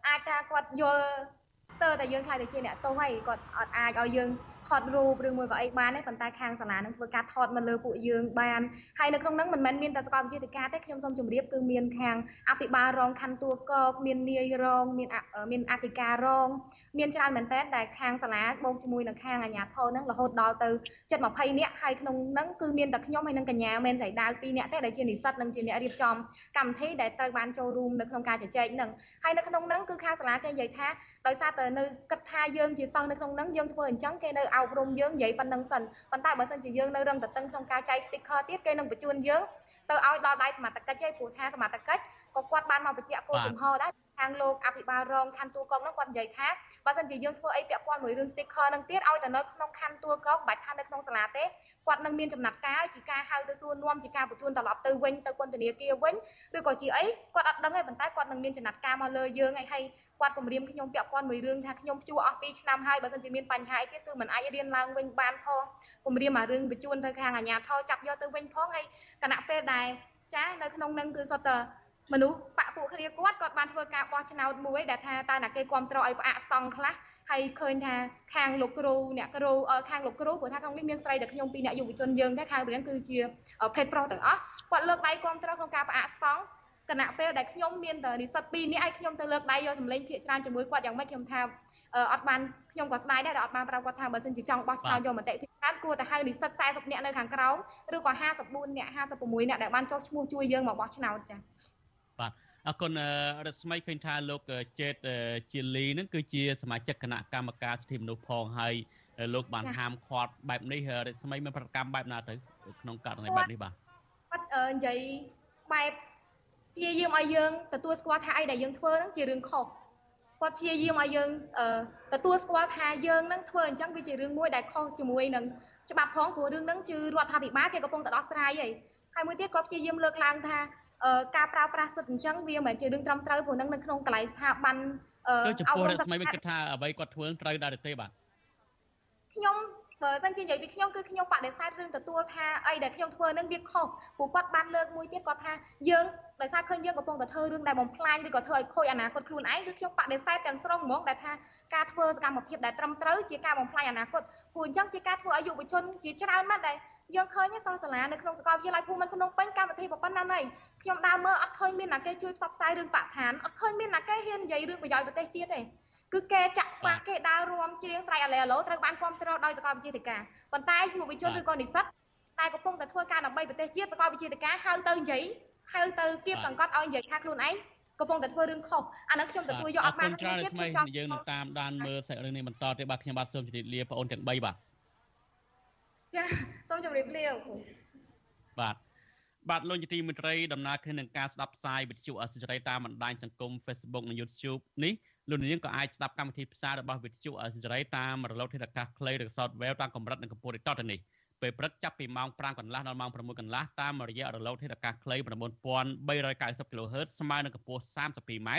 [SPEAKER 13] អាចថាគាត់យល់ស្ទើរតែយើងខ្លាចទៅជាអ្នកទោសហើយគាត់អត់អាចឲ្យយើងថតរូបឬមួយក៏អីបានទេប៉ុន្តែខាងសាលានឹងធ្វើការថតមកលើពួកយើងបានហើយនៅក្នុងហ្នឹងមិនមែនមានតែសាកលវិទ្យាល័យទេខ្ញុំសូមជម្រាបគឺមានខាងអភិបាលរងខណ្ឌតួកកមាននាយរងមានមានអធិការរង មានច្រើនមែនតើដែលខាងសាលាបូកជាមួយនឹងខាងអាជ្ញាធរហ្នឹងរហូតដល់ទៅជិត20នាក់ហើយក្នុងហ្នឹងគឺមានតែខ្ញុំហើយនឹងកញ្ញាមែនស្រីដាវ2នាក់ទេដែលជានិស្សិតនិងជាអ្នករៀបចំកម្មវិធីដែលត្រូវបានចូលរួមនៅក្នុងការជជែកហ្នឹងហើយនៅក្នុងហ្នឹងគឺខាងសាលាគេនិយាយថាដោយសារតែនៅគិតថាយើងជាសិស្សនៅក្នុងហ្នឹងយើងធ្វើអញ្ចឹងគេនៅអប់រំយើងនិយាយប៉ុណ្្នឹងសិនប៉ុន្តែបើសិនជាយើងនៅរឹងតតឹងក្នុងការចែក sticker ទៀតគេនឹងបញ្ជូនយើងទៅឲ្យដល់ដៃសមត្ថកិច្ចឯព្រោះថាសមត្ថកិច្ច ក៏គាត់បានមកបញ្ជាក់គោលជំហរដែរខាងលោកអភិបាលរងខណ្ឌទួលកងនោះគាត់និយាយថាបើសិនជាយើងធ្វើអីពាក់ព័ន្ធមួយរឿង sticker នឹងទៀតឲ្យតែនៅក្នុងខណ្ឌទួលកងមិនបាច់ថានៅក្នុងសាលាទេគាត់នឹងមានចំណាត់ការជាការហៅទៅសួរនាំជាការបញ្ជូនត្រឡប់ទៅវិញទៅពន្ធនាគារវិញឬក៏ជាអីគាត់អត់ដឹងទេប៉ុន្តែគាត់នឹងមានចំណាត់ការមកលើយើងហើយហើយគាត់គម្រាមខ្ញុំពាក់ព័ន្ធមួយរឿងថាខ្ញុំជួអស់2ឆ្នាំហើយបើសិនជាមានបញ្ហាអីទៀតគឺមិនអាចរៀនឡើងវិញបានផងគម្រាមអារឿងបញ្ជូនទៅខាងអាជ្ញាធរចាប់យកទៅវិញផងហើយគណៈពេលដែលចានៅក្នុងនឹងគឺសុទ្ធតែ មនុស្សបាក់ពួកគ្នាគាត់គាត់បានធ្វើការបោះឆ្នោតមួយដែលថាតើណាគេគ្រប់គ្រងឲ្យផ្អាកស្តង់ខ្លះហើយឃើញថាខាងលោកគ្រូអ្នកគ្រូខាងលោកគ្រូព្រោះថាក្នុងនេះមានស្រីតែខ្ញុំពីរអ្នកយុវជនយើងតែខាងរៀនគឺជាភេទប្រុសទាំងអស់គាត់លើកដៃគ្រប់គ្រងក្នុងការផ្អាកស្តង់គណៈពេលដែលខ្ញុំមានតែនិស្សិត2នាក់ឲ្យខ្ញុំទៅលើកដៃយកសម្លេងភាកច្រើនជាមួយគាត់យ៉ាងម៉េចខ្ញុំថាអត់បានខ្ញុំក៏ស្ដាយដែរដែលអត់បានប្រាប់គាត់ថាបើសិនជាចង់បោះឆ្នោតយកមតិភាគច្រើនគួរតែហៅនិស្សិត40នាក់នៅខាងក្រោមឬក៏54នាក់56នាក់ដែលបានចុះឈ្មោះជួយយើងមកបោះឆ្នោតចា៎
[SPEAKER 4] បាទ អរគុណរដ្ឋស្មីឃើញថាលោកចេតជាលីនឹងគឺជាសមាជិកគណៈកម្មការសិទ្ធិមនុស្សផងហើយលោកបានហាមឃាត់បែបនេះរដ្ឋស្មីមានប្រតិកម្មបែបណាទៅក្នុងករណីបែបនេះបាទ
[SPEAKER 13] គាត់និយាយបែបព្យាយាមឲ្យយើងទទួលស្គាល់ថាអីដែលយើងធ្វើហ្នឹងជារឿងខុសគាត់ព្យាយាមឲ្យយើងទទួលស្គាល់ថាយើងនឹងធ្វើអញ្ចឹងវាជារឿងមួយដែលខុសជាមួយនឹងច្បាប់ផងព្រោះរឿងហ្នឹងគឺរដ្ឋាភិបាលគេកំពុងតែដោះស្រាយហើយ ហើយមួយទៀតគាត់ព្យាយាមលើកឡើងថាការប្រើប្រាស់សិទ្ធិអញ្ចឹងវាមិនមែនជារឿងត្រឹមត្រូវព្រោះនឹងនៅក្នុងកន្លែងស្ថាប័ន
[SPEAKER 4] អឺចំពោះរដ្ឋស្មីវិញគិតថាអ្វីគាត់ធ្វើត្រូវដែរទេបាទ
[SPEAKER 13] ខ្ញុំបើសិនជានិយាយពីខ្ញុំគឺខ្ញុំបដិសេធរឿងទទួលថាអីដែលខ្ញុំធ្វើនឹងវាខុសព្រោះគាត់បានលើកមួយទៀតគាត់ថាយើងដោយសារឃើញយើងកំពុងតែធ្វើរឿងដែលបំផ្លាញឬក៏ធ្វើឲ្យខូចអនាគតខ្លួនឯងគឺខ្ញុំបដិសេធទាំងស្រុងហ្មងដែលថាការធ្វើសកម្មភាពដែលត្រឹមត្រូវជាការបំផ្លាញអនាគតព្រោះអញ្ចឹងជាការធ្វើឲ្យយុវជនជាច្រើនណាស់ដែល យើងឃើញសិស្សសាលានៅក្នុងសាកលវិទ្យាល័យភូមិន្ទភ្នំពេញកម្មវិធីប៉ុណ្ណាណៃខ្ញុំដើរមើលអត់ឃើញមានណាគេជួយផ្សព្វផ្សាយរឿងបរិស្ថានអត់ឃើញមានណាគេហ៊ាននិយាយរឿងប្រយោជន៍ប្រទេសជាតិទេគឺគេចាក់បាក់គេដើររួមច្រៀងស្រែកអាឡេអាឡូត្រូវបានគ្រប់គ្រងដោយសាកលវិទ្យាធិការប៉ុន្តែយុវជនឬក៏និស្សិតតែកំពុងតែធ្វើការដើម្បីប្រទេសជាតិសាកលវិទ្យាធិការហៅទៅនិយាយហៅទៅគៀបសង្កត់ឲ្យនិយាយថាខ្លួនឯងកំពុងតែធ្វើរឿងខុសអានឹងខ្ញុំទទួលយកអត់បាន
[SPEAKER 4] ទេទៀតខ្ញុំចង់យើងនឹងតាមដានមើលសាច់រឿងនេះបន្តទៀតបាទខ្ញុំបាទសូមជម្រាបលាបងអូនទាំង3បាទ
[SPEAKER 13] ចាសូមជម្រាបលា
[SPEAKER 4] បាទបាទលោកជាទីមេត្រីដំណើរគ្នានឹងការស្ដាប់ផ្សាយវិទ្យុអសិរ័យតាមបណ្ដាញសង្គម Facebook និង YouTube នេះលោកនាងក៏អាចស្ដាប់កម្មវិធីផ្សាយរបស់វិទ្យុអសិរ័យតាមរលកធាតុអាកាសខ្លីឬ Shortwave តាមកម្រិតនិងកម្ពស់ដូចតទៅនេះពេលព្រឹកចាប់ពីម៉ោង5កន្លះដល់ម៉ោង6កន្លះតាមរយៈរលកធាតុអាកាសខ្លី9390 kHz ស្មើនឹងកម្ពស់ 32m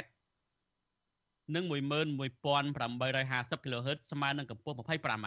[SPEAKER 4] និង11850 kHz ស្មើនឹងកម្ពស់ 25m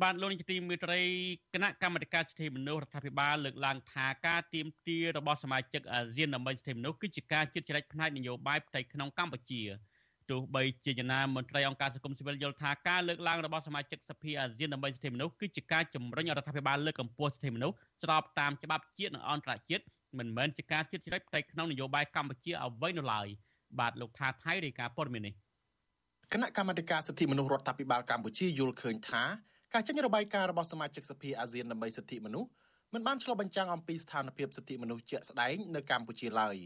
[SPEAKER 4] បានលោកនាយកទីមេត្រីគណៈកម្មាធិការសិទ្ធិមនុស្សរដ្ឋាភិបាលលើកឡើងថាការទៀមទារបស់សមាជិកអាស៊ានដើម្បីសិទ្ធិមនុស្សគឺជាការជិតជ្រែកផ្នែកនយោបាយផ្ទៃក្នុងកម្ពុជាទោះបីជាចំណាមន្ត្រីអង្គការសង្គមស៊ីវិលយល់ថាការលើកឡើងរបស់សមាជិកសភាអាស៊ានដើម្បីសិទ្ធិមនុស្សគឺជាការជំរុញរដ្ឋាភិបាលលើកកម្ពស់សិទ្ធិមនុស្សស្របតាមច្បាប់ជាតិនិងអន្តរជាតិមិនមែនជាការជិតជ្រែកផ្ទៃក្នុងនយោបាយកម្ពុជាអ្វីនោះឡើយបាទលោកថាថៃរាយការណ៍ព័ត៌មាននេះ
[SPEAKER 14] គណៈកម្មាធិការសិទ្ធិមនុស្សរដ្ឋាភិបាលកម្ពុជាយល់ឃើញថា ការចេញរបាយការណ៍របស់សមាជិកសភាអាស៊ានដើម្បីសិទ្ធិមនុស្សមិនបានឆ្លុះបញ្ចាំងអំពីស្ថានភាពសិទ្ធិមនុស្សជាក់ស្ដែងនៅកម្ពុជាឡើយ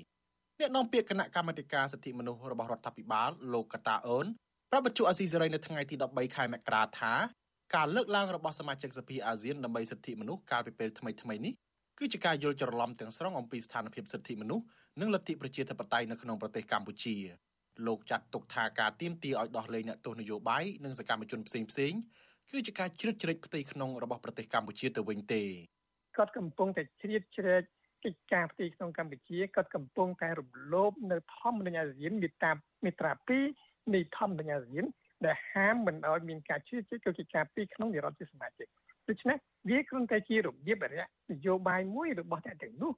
[SPEAKER 14] អ្នកនាំពាក្យគណៈកម្មាធិការសិទ្ធិមនុស្សរបស់រដ្ឋាភិបាលលោកកតាអូនប្រាប់បច្ចុប្បន្នអាស៊ីសេរីនៅថ្ងៃទី13ខែមករាថាការលើកឡើងរបស់សមាជិកសភាអាស៊ានដើម្បីសិទ្ធិមនុស្សកាលពីពេលថ្មីៗនេះគឺជាការយល់ច្រឡំទាំងស្រុងអំពីស្ថានភាពសិទ្ធិមនុស្សនិងលទ្ធិប្រជាធិបតេយ្យនៅក្នុងប្រទេសកម្ពុជាលោកចាត់ទុកថាការទៀមទាឲ្យដោះលែងអ្នកទោសនយោបាយនិងសកម្មជនផ្សេងៗ គឺជាការជ្រៀតជ្រែកផ្ទៃក្នុងរបស់ប្រទេសកម្ពុជាទៅវិញទេ
[SPEAKER 15] គាត់កំពុងតែជ្រៀតជ្រែកកិច្ចការផ្ទៃក្នុងកម្ពុជាគាត់កំពុងតែរំលោភនៅធម្មនុញ្ញអាស៊ានមាត្រាមាត្រា2នៃធម្មនុញ្ញអាស៊ានដែលហាមមិនឲ្យមានការជ្រៀតជ្រែកកិច្ចការពីក្នុងនារដ្ឋជាសមាជិកដូច្នេះវាគ្រាន់តែជារបៀបអរិយនយោបាយមួយរបស់អ្នកទាំងនោះ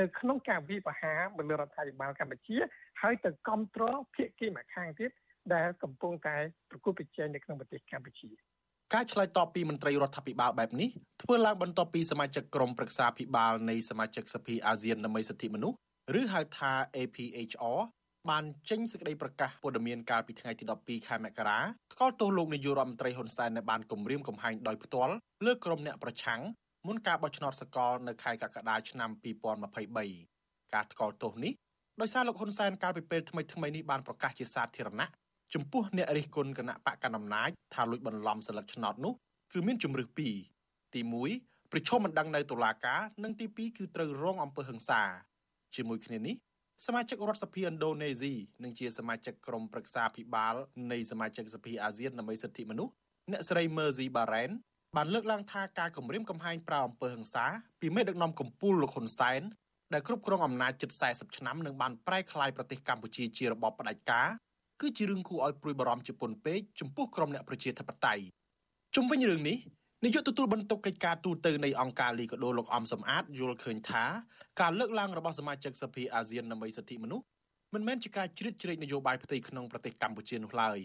[SPEAKER 15] នៅក្នុងការវិបហាមកលើរដ្ឋាភិបាលកម្ពុជាហើយទៅគ្រប់គ្រងភាគីម្ខាងទៀតដែលកំពុងតែប្រគល់ប្រជែងនៅក្នុងប្រទេសកម្ពុជា
[SPEAKER 14] ការឆ្លើយតបពីមន្ត្រីរដ្ឋាភិបាលបែបនេះធ្វើឡើងបន្ទាប់ពីសមាជិកក្រុមប្រឹក្សាភិបាលនៃសមាជិកសភាអាស៊ានដើម្បីសិទ្ធិមនុស្សឬហៅថា APHR បានចេញសេចក្តីប្រកាសព័ត៌មានកាលពីថ្ងៃទី12ខែមករាថ្កោលទោសលោកនាយករដ្ឋមន្ត្រីហ៊ុនសែននៅបានគម្រាមកំហែងដោយផ្ទាល់លើក្រុមអ្នកប្រឆាំងមុនការបោះឆ្នោតសកលនៅខែកក្កដាឆ្នាំ2023ការថ្កោលទោសនេះដោយសារលោកហ៊ុនសែនកាលពីពេលថ្មីៗនេះបានប្រកាសជាសាធារណៈ ចំពោះអ្នករិះគន់គណៈបកកណ្ដាលអំណាចថាលួចបន្លំសិលឹកឆ្នោតនោះគឺមានជំរឹះពីរទី1ប្រឈមមិនដឹងនៅតុលាការនិងទី2គឺត្រូវរងអំពើហិង្សាជាមួយគ្នានេះសមាជិករដ្ឋសភាឥណ្ឌូនេស៊ីនិងជាសមាជិកក្រុមប្រឹក្សាភិបាលនៃសមាជិកសភាអាស៊ានដើម្បីសិទ្ធិមនុស្សអ្នកស្រី Mercy Baren បានលើកឡើងថាការគម្រាមកំហែងប្រើអំពើហិង្សាពីមេដឹកនាំកម្ពុជាលោកហ៊ុនសែនដែលគ្រប់គ្រងអំណាចជិត40ឆ្នាំនិងបានប្រែក្លាយប្រទេសកម្ពុជាជារបបផ្ដាច់ការ គឺជារឿងគួរឲ្យព្រួយបារម្ភជាពន់ពេកចំពោះក្រុមអ្នកប្រជាធិបតេយ្យជុំវិញរឿងនេះនាយកទទួលបន្ទុកកិច្ចការទូតទៅនៃអង្គការលីកាដូលោកអំសំអាតយល់ឃើញថាការលើកឡើងរបស់សមាជិកសភាអាស៊ានដើម្បីសិទ្ធិមនុស្សមិនមែនជាការជ្រៀតជ្រែកនយោបាយផ្ទៃក្នុងប្រទេសកម្ពុជានោះឡើយ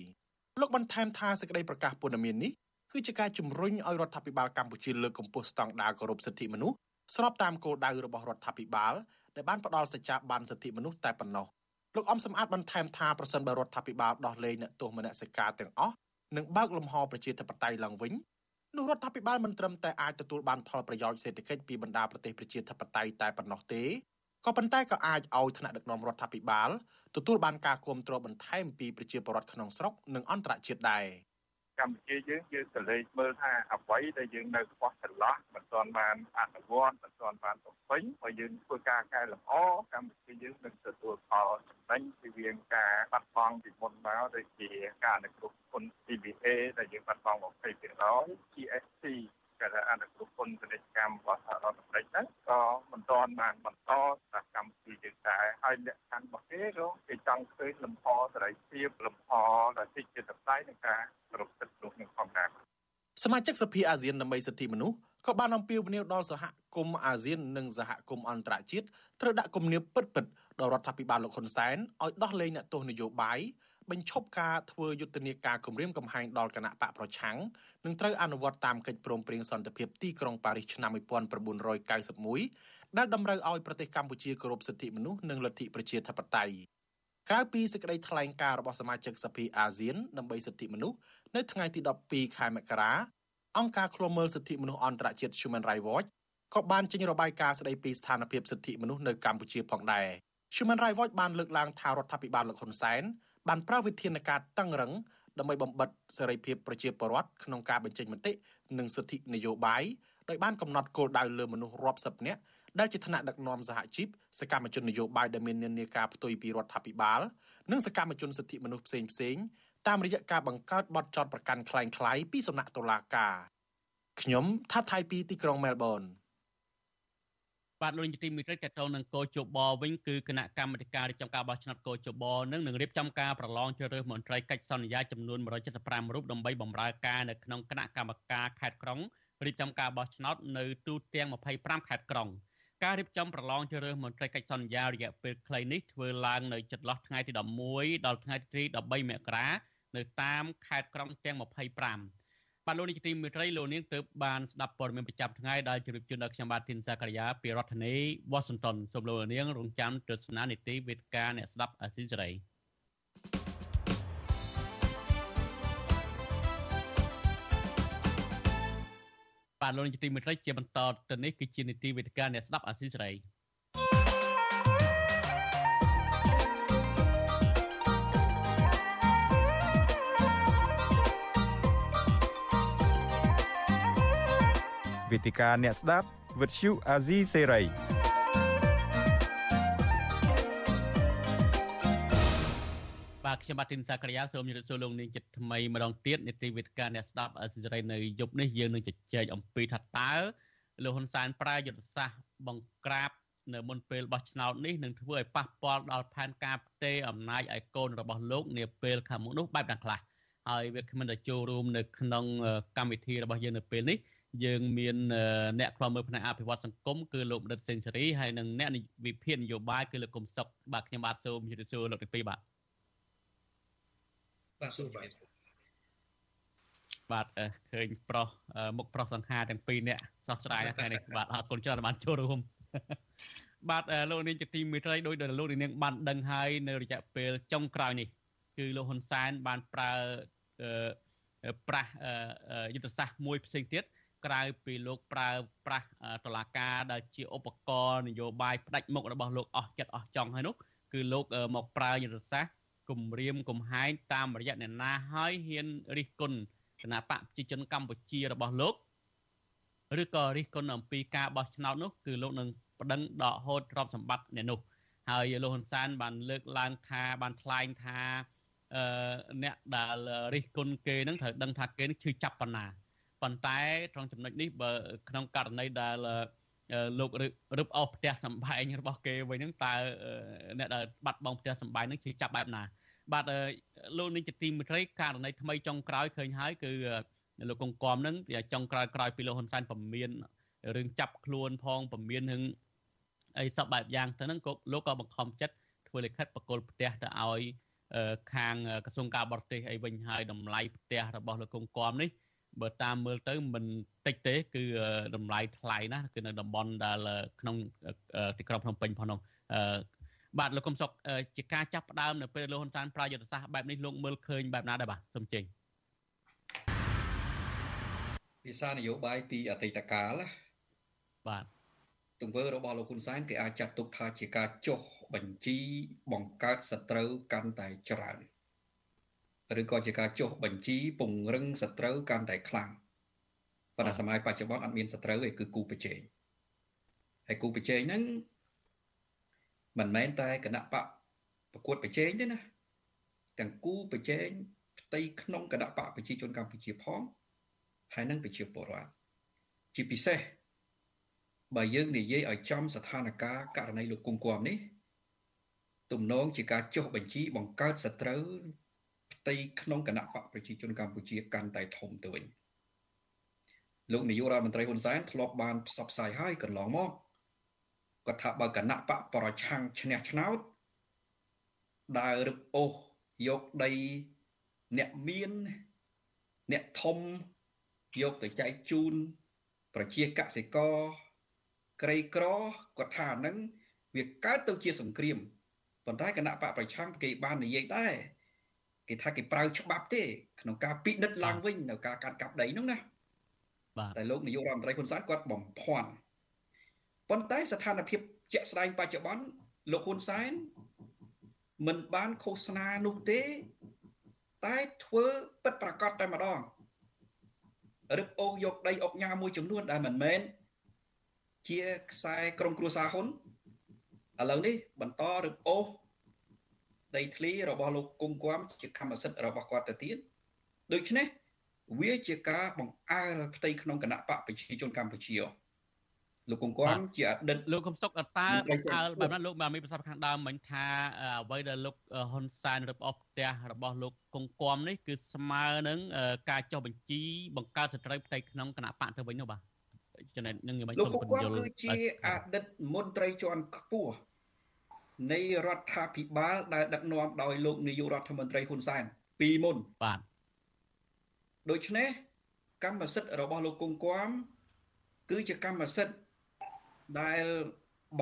[SPEAKER 14] លោកបន្ថែមថាសេចក្តីប្រកាសព័ត៌មាននេះគឺជាការជំរុញឲ្យរដ្ឋាភិបាលកម្ពុជាលើកកម្ពស់ស្តង់ដារគោរពសិទ្ធិមនុស្សស្របតាមគោលដៅរបស់រដ្ឋាភិបាលដែលបានផ្ដល់សច្ចាប័នសិទ្ធិមនុស្សតែប៉ុណ្ណោះ លោកអំសំអាតបន្ថែមថាប្រសិនបើរដ្ឋាភិបាលដោះលែងអ្នកទោសមនសិការទាំងអស់និងបើកលំហប្រជាធិបតេយ្យឡើងវិញនោះរដ្ឋាភិបាលមិនត្រឹមតែអាចទទួលបានផលប្រយោជន៍សេដ្ឋកិច្ចពីបណ្ដាប្រទេសប្រជាធិបតេយ្យតែប៉ុណ្ណោះទេក៏ប៉ុន្តែក៏អាចឲ្យថ្នាក់ដឹកនាំរដ្ឋាភិបាលទទួលបានការគ្រប់គ្រងបន្ថែមពីប្រជាពលរដ្ឋក្នុងស្រុកនិងអន្តរជាតិដែរ
[SPEAKER 16] កម្ពុជាយើងយើងទៅលេខមើលថាអ្វីដែលយើងនៅខ្វះចន្លោះមិនទាន់បានអនុវត្តមិនទាន់បានបំពេញបើយើងធ្វើការកែលម្អកម្ពុជាយើងនឹងទទួលផលចំណេញពីវាងការបាត់បង់ពីមុនមកដូចជាការអនុគ្រោះពន្ធ TBA ដែលយើងបាត់បង់20% GST ការអនុគ្រោះពន្ធពាណិជ្ជកម្មរបស់សហរដ្ឋអាមេរិកហ្នឹងក៏មិនទាន់បានបន្តសកម្មភាពយើងដែរហើយលក្ខខណ្ឌរបស់គេក៏គេចង់ឃើញលំហសេរីភាពលំហដែលទីជាតបតៃនឹងការរំសិទ្ធិនោះនឹងផងដែរ
[SPEAKER 14] សមាជិកសភាអាស៊ានដើម្បីសិទ្ធិមនុស្សក៏បានអំពាវនាវដល់សហគមន៍អាស៊ាននិងសហគមន៍អន្តរជាតិត្រូវដាក់គំនាបពិតៗដល់រដ្ឋាភិបាលលោកហ៊ុនសែនឲ្យដោះលែងអ្នកទោសនយោបាយ បញ្ឈប់ការធ្វើយុទ្ធនាការគម្រាមកំហែងដល់គណៈបកប្រឆាំងនិងត្រូវអនុវត្តតាមកិច្ចព្រមព្រៀងសន្តិភាពទីក្រុងប៉ារីសឆ្នាំ1991ដែលតម្រូវឲ្យប្រទេសកម្ពុជាគោរពសិទ្ធិមនុស្សនិងលទ្ធិប្រជាធិបតេយ្យក្រៅពីសេចក្តីថ្លែងការណ៍របស់សមាជិកសភាអាស៊ានដើម្បីសិទ្ធិមនុស្សនៅថ្ងៃទី12ខែមករាអង្គការឃ្លាំមើលសិទ្ធិមនុស្សអន្តរជាតិ Human Rights Watch ក៏បានចេញរបាយការណ៍ស្តីពីស្ថានភាពសិទ្ធិមនុស្សនៅកម្ពុជាផងដែរ Human Rights Watch បានលើកឡើងថារដ្ឋាភិបាលលោកហ៊ុនសែន បានប្រើវិធានការតឹងរឹងដើម្បីបំបិតសេរីភាពប្រជាពលរដ្ឋក្នុងការបញ្ចេញមតិនិងសិទ្ធិនយោបាយដោយបានកំណត់គោលដៅលើមនុស្សរាប់សិបនាក់ដែលជាថ្នាក់ដឹកនាំសហជីពសកម្មជននយោបាយដែលមាននានាការផ្ទុយពីរដ្ឋាភិបាលនិងសកម្មជនសិទ្ធិមនុស្សផ្សេងផ្សេង តាមរយៈការបង្កើតបទចោទប្រកាន់คล้ายៗពីសំណាក់តុលាការខ្ញុំថាថៃពីទីក្រុងមែលប៊ន
[SPEAKER 4] បាទលោកនាយកទីមេត្រីតទៅនឹងកោជបវិញគឺគណៈកម្មាធិការរៀបចំការបោះឆ្នោតកោជបនឹងនឹងរៀបចំការប្រឡងជ្រើសរើសមន្ត្រីកិច្ចសន្យាចំនួន175រូបដើម្បីបម្រើការនៅក្នុងគណៈកម្មការខេត្តក្រុងរៀបចំការបោះឆ្នោតនៅទូទាំង25ខេត្តក្រុងការរៀបចំប្រឡងជ្រើសរើសមន្ត្រីកិច្ចសន្យារយៈពេលខ្លីនេះធ្វើឡើងនៅចន្លោះថ្ងៃទី11ដល់ថ្ងៃទី13មករានៅតាមខេត្តក្រុងទាំង25 បាទលោកនាយកទីមេត្រីលោកនាងទើបបានស្ដាប់ព័ត៌មានប្រចាំថ្ងៃដែលជម្រាបជូនដល់ខ្ញុំបាទធីនសាករិយាពីរដ្ឋធានី Washington សូមលោកនាងរងចាំទស្សនានីតិវេទិកាអ្នកស្ដាប់អាស៊ីសេរីបាទលោកនាយកទីមេត្រីជាបន្តទៅនេះគឺជានីតិវេទិកាអ្នកស្ដាប់អាស៊ីសេរី
[SPEAKER 2] វេទិកាអ្នកស្ដាប់វិទ្យុអាស៊ីសេរី
[SPEAKER 4] បាទខ្ញុំបាទទីនសាក្រាសូមជម្រាបសួរលោកនាងចិត្តថ្មីម្ដងទៀតនេតិវេទិកាអ្នកស្ដាប់អាស៊ីសេរីនៅយប់នេះយើងនឹងជជែកអំពីថាតើលោកហ៊ុនសែនប្រើយុទ្ធសាស្ត្របង្ក្រាបនៅមុនពេលបោះឆ្នោតនេះនឹងធ្វើឲ្យប៉ះពាល់ដល់ផែនការផ្ទេរអំណាចឲ្យកូនរបស់លោកនាពេលខាងមុខនោះបែបណាខ្លះហើយវាគ្មិនតែចូលរួមនៅក្នុងកម្មវិធីរបស់យើងនៅពេលនេះ យើងមានអ្នកខ្លាំមើលផ្នែកអភិវឌ្ឍសង្គមគឺលោកមនិតសេនស៊ូរីហើយនិងអ្នកវិភាគនយោបាយគឺលោកកុំសុកបាទខ្ញុំបាទសូមជម្រាបសួរលោកទី2បាទ
[SPEAKER 17] បាទសូមបាទ
[SPEAKER 4] បាទឃើញប្រុសមុខប្រុសសង្ហាទាំងពីរនាក់សោះស្រាយថ្ងៃនេះបាទអរគុណច្រើនបានចូលរួមបាទលោកនាងជាទីមេត្រីដោយដែលលោកនាងបានដឹងហើយនៅរយៈពេលចុងក្រោយនេះ គឺលោកហ៊ុនសែនបានប្រើប្រាស់យុទ្ធសាស្ត្រមួយផ្សេងទៀត ក្រៅពីលោកប្រើប្រាស់តឡាការដែលជាឧបករណ៍នយោបាយផ្ដាច់មុខរបស់លោកអស់ចិត្តអស់ចង់ហើយនោះគឺលោកមកប្រើយុទ្ធសាស្ត្រគំរាមកំហែងតាមរយៈអ្នកណាហើយហ៊ានរិះគន់គណៈបកប្រជាជនកម្ពុជារបស់លោកឬក៏រិះគន់អំពីការបោះឆ្នោតនោះគឺលោកនឹងប្តឹងដកហូតទ្រព្យសម្បត្តិអ្នកនោះហើយលោកហ៊ុនសែនបានលើកឡើងថាបានថ្លែងថាអឺអ្នកដែលរិះគន់គេនឹងត្រូវដឹងថាគេនឹងឈឺចាប់ប៉ុណ្ណា ប៉ុន្តែត្រង់ចំណុចនេះបើក្នុងករណីដែលលោករឹបអស់ផ្ទះសម្បែងរបស់គេវិញហ្នឹងតើអ្នកដែលបាត់បង់ផ្ទះសម្បែងហ្នឹងជាចាប់បែបណា បាទលោកនេះជាទីមេត្រីករណីថ្មីចុងក្រោយឃើញហើយគឺលោកកុងគំហ្នឹងចុងក្រោយក្រោយពីលោកហ៊ុនសែនពមៀនរឿងចាប់ខ្លួនផងពមៀននឹងអីសពបែបយ៉ាងទៅហ្នឹងក៏លោកក៏បង្ខំចិត្តធ្វើលិខិតបកគលផ្ទះទៅឲ្យខាងក្រសួងការបរទេសអីវិញហើយតម្លៃផ្ទះរបស់លោកកុងគំនេះ បើតាមមើលទៅមិនតិចទេ គឺតម្លៃថ្លៃណាស់គឺនៅតំបន់ដែលក្នុងទីក្រុងភ្នំពេញផងនោះបាទលោកកុំសុកជាការចាប់ផ្ដើមនៅពេលលោកហ៊ុនសែនប្រើយុទ្ធសាស្ត្របែបនេះលោកមើលឃើញបែបណាដែរបាទសូមចេញ
[SPEAKER 17] ភាសានយោបាយពីអតីតកាល
[SPEAKER 4] បាទ
[SPEAKER 17] ទង្វើរបស់លោកហ៊ុនសែនគេអាចចាត់ទុកថាជាការចុះបញ្ជីបង្កើតសត្រូវកាន់តែច្រើន ឬក៏ជាការចុះបញ្ជីពង្រឹងសត្រូវកាន់តែខ្លាំងប៉ុន្តែសម័យបច្ចុប្បន្នអត់មានសត្រូវទេគឺគូប្រជែងហើយគូប្រជែងហ្នឹងមិនមែនតែគណៈបកប្រកួតប្រជែងទេណាទាំងគូប្រជែងផ្ទៃក្នុងគណៈបកប្រជាជនកម្ពុជាផងហើយនឹងប្រជាពលរដ្ឋជាពិសេសបើយើងនិយាយឲ្យចំស្ថានភាពករណីលោកគង្គគំនេះទំនងជាការចុះបញ្ជីបង្កើតសត្រូវ ផ្ទៃក្នុងគណៈបកប្រជាជនកម្ពុជាកាន់តែធំទៅវិញលោកនាយករដ្ឋមន្ត្រីហ៊ុនសែនធ្លាប់បានផ្សព្វផ្សាយហើយកន្លងមកគាត់ថាបើគណៈបកប្រឆាំងឈ្នះឆ្នោតដើររឹបអូសយកដីអ្នកមានអ្នកធំយកទៅចែកជូន ប្រជាកសិករក្រីក្រគាត់ថាហ្នឹងវាកើតទៅជាសង្គ្រាមប៉ុន្តែគណៈបកប្រឆាំងគេបាននិយាយដែរ គេថាគេប្រើច្បាប់ទេក្នុងការពិនិត្យឡើងវិញនៅការកាត់កាប់ដីនោះណា
[SPEAKER 4] បាទ
[SPEAKER 17] តែលោកនាយករដ្ឋមន្ត្រីហ៊ុនសែនគាត់បំភាន់ប៉ុន្តែស្ថានភាពជាក់ស្ដែងបច្ចុប្បន្នលោកហ៊ុនសែនមិនបានឃោសនានោះទេ តែធ្វើពិតប្រកបតែម្ដងរឹបអូសយកដីអុកញ៉ាមួយចំនួនដែលមិនមែនជាខ្សែក្រុមគ្រួសារហ៊ុនឥឡូវនេះបន្តរឹបអូស ដីធ្លីរបស់លោកគង់គំជាកម្មសិទ្ធិរបស់គាត់ទៅទៀតដូច្នេះវាជាការបង្អើលផ្ទៃក្នុងគណៈបកប្រជាជនកម្ពុជាលោកកងគំជាអតីត
[SPEAKER 4] លោកកំសុកអតាអើលបែបนั้นលោកបានមានប្រសាសន៍ខាងដើមមិញថាអ្វីដែលលោកហ៊ុនសែនរឹបអូសផ្ទះរបស់លោកកងគំនេះគឺស្មើនឹងការចុះបញ្ជីបង្កើតសត្រូវផ្ទៃក្នុងគណៈបកទៅវិញនោះបាទ
[SPEAKER 17] ចំណែកនឹងមិនសូមពន្យល់លោកគឺជាអតីតមន្ត្រីជាន់ខ្ពស់ នៃរដ្ឋាភិបាលដែលដឹកនាំដោយលោកនាយករដ្ឋមន្ត្រីហ៊ុនសែនពីមុន
[SPEAKER 4] បាទ
[SPEAKER 17] ដូច្នេះកម្មសិទ្ធិរបស់លោកគង់គំគឺជាកម្មសិទ្ធិដែល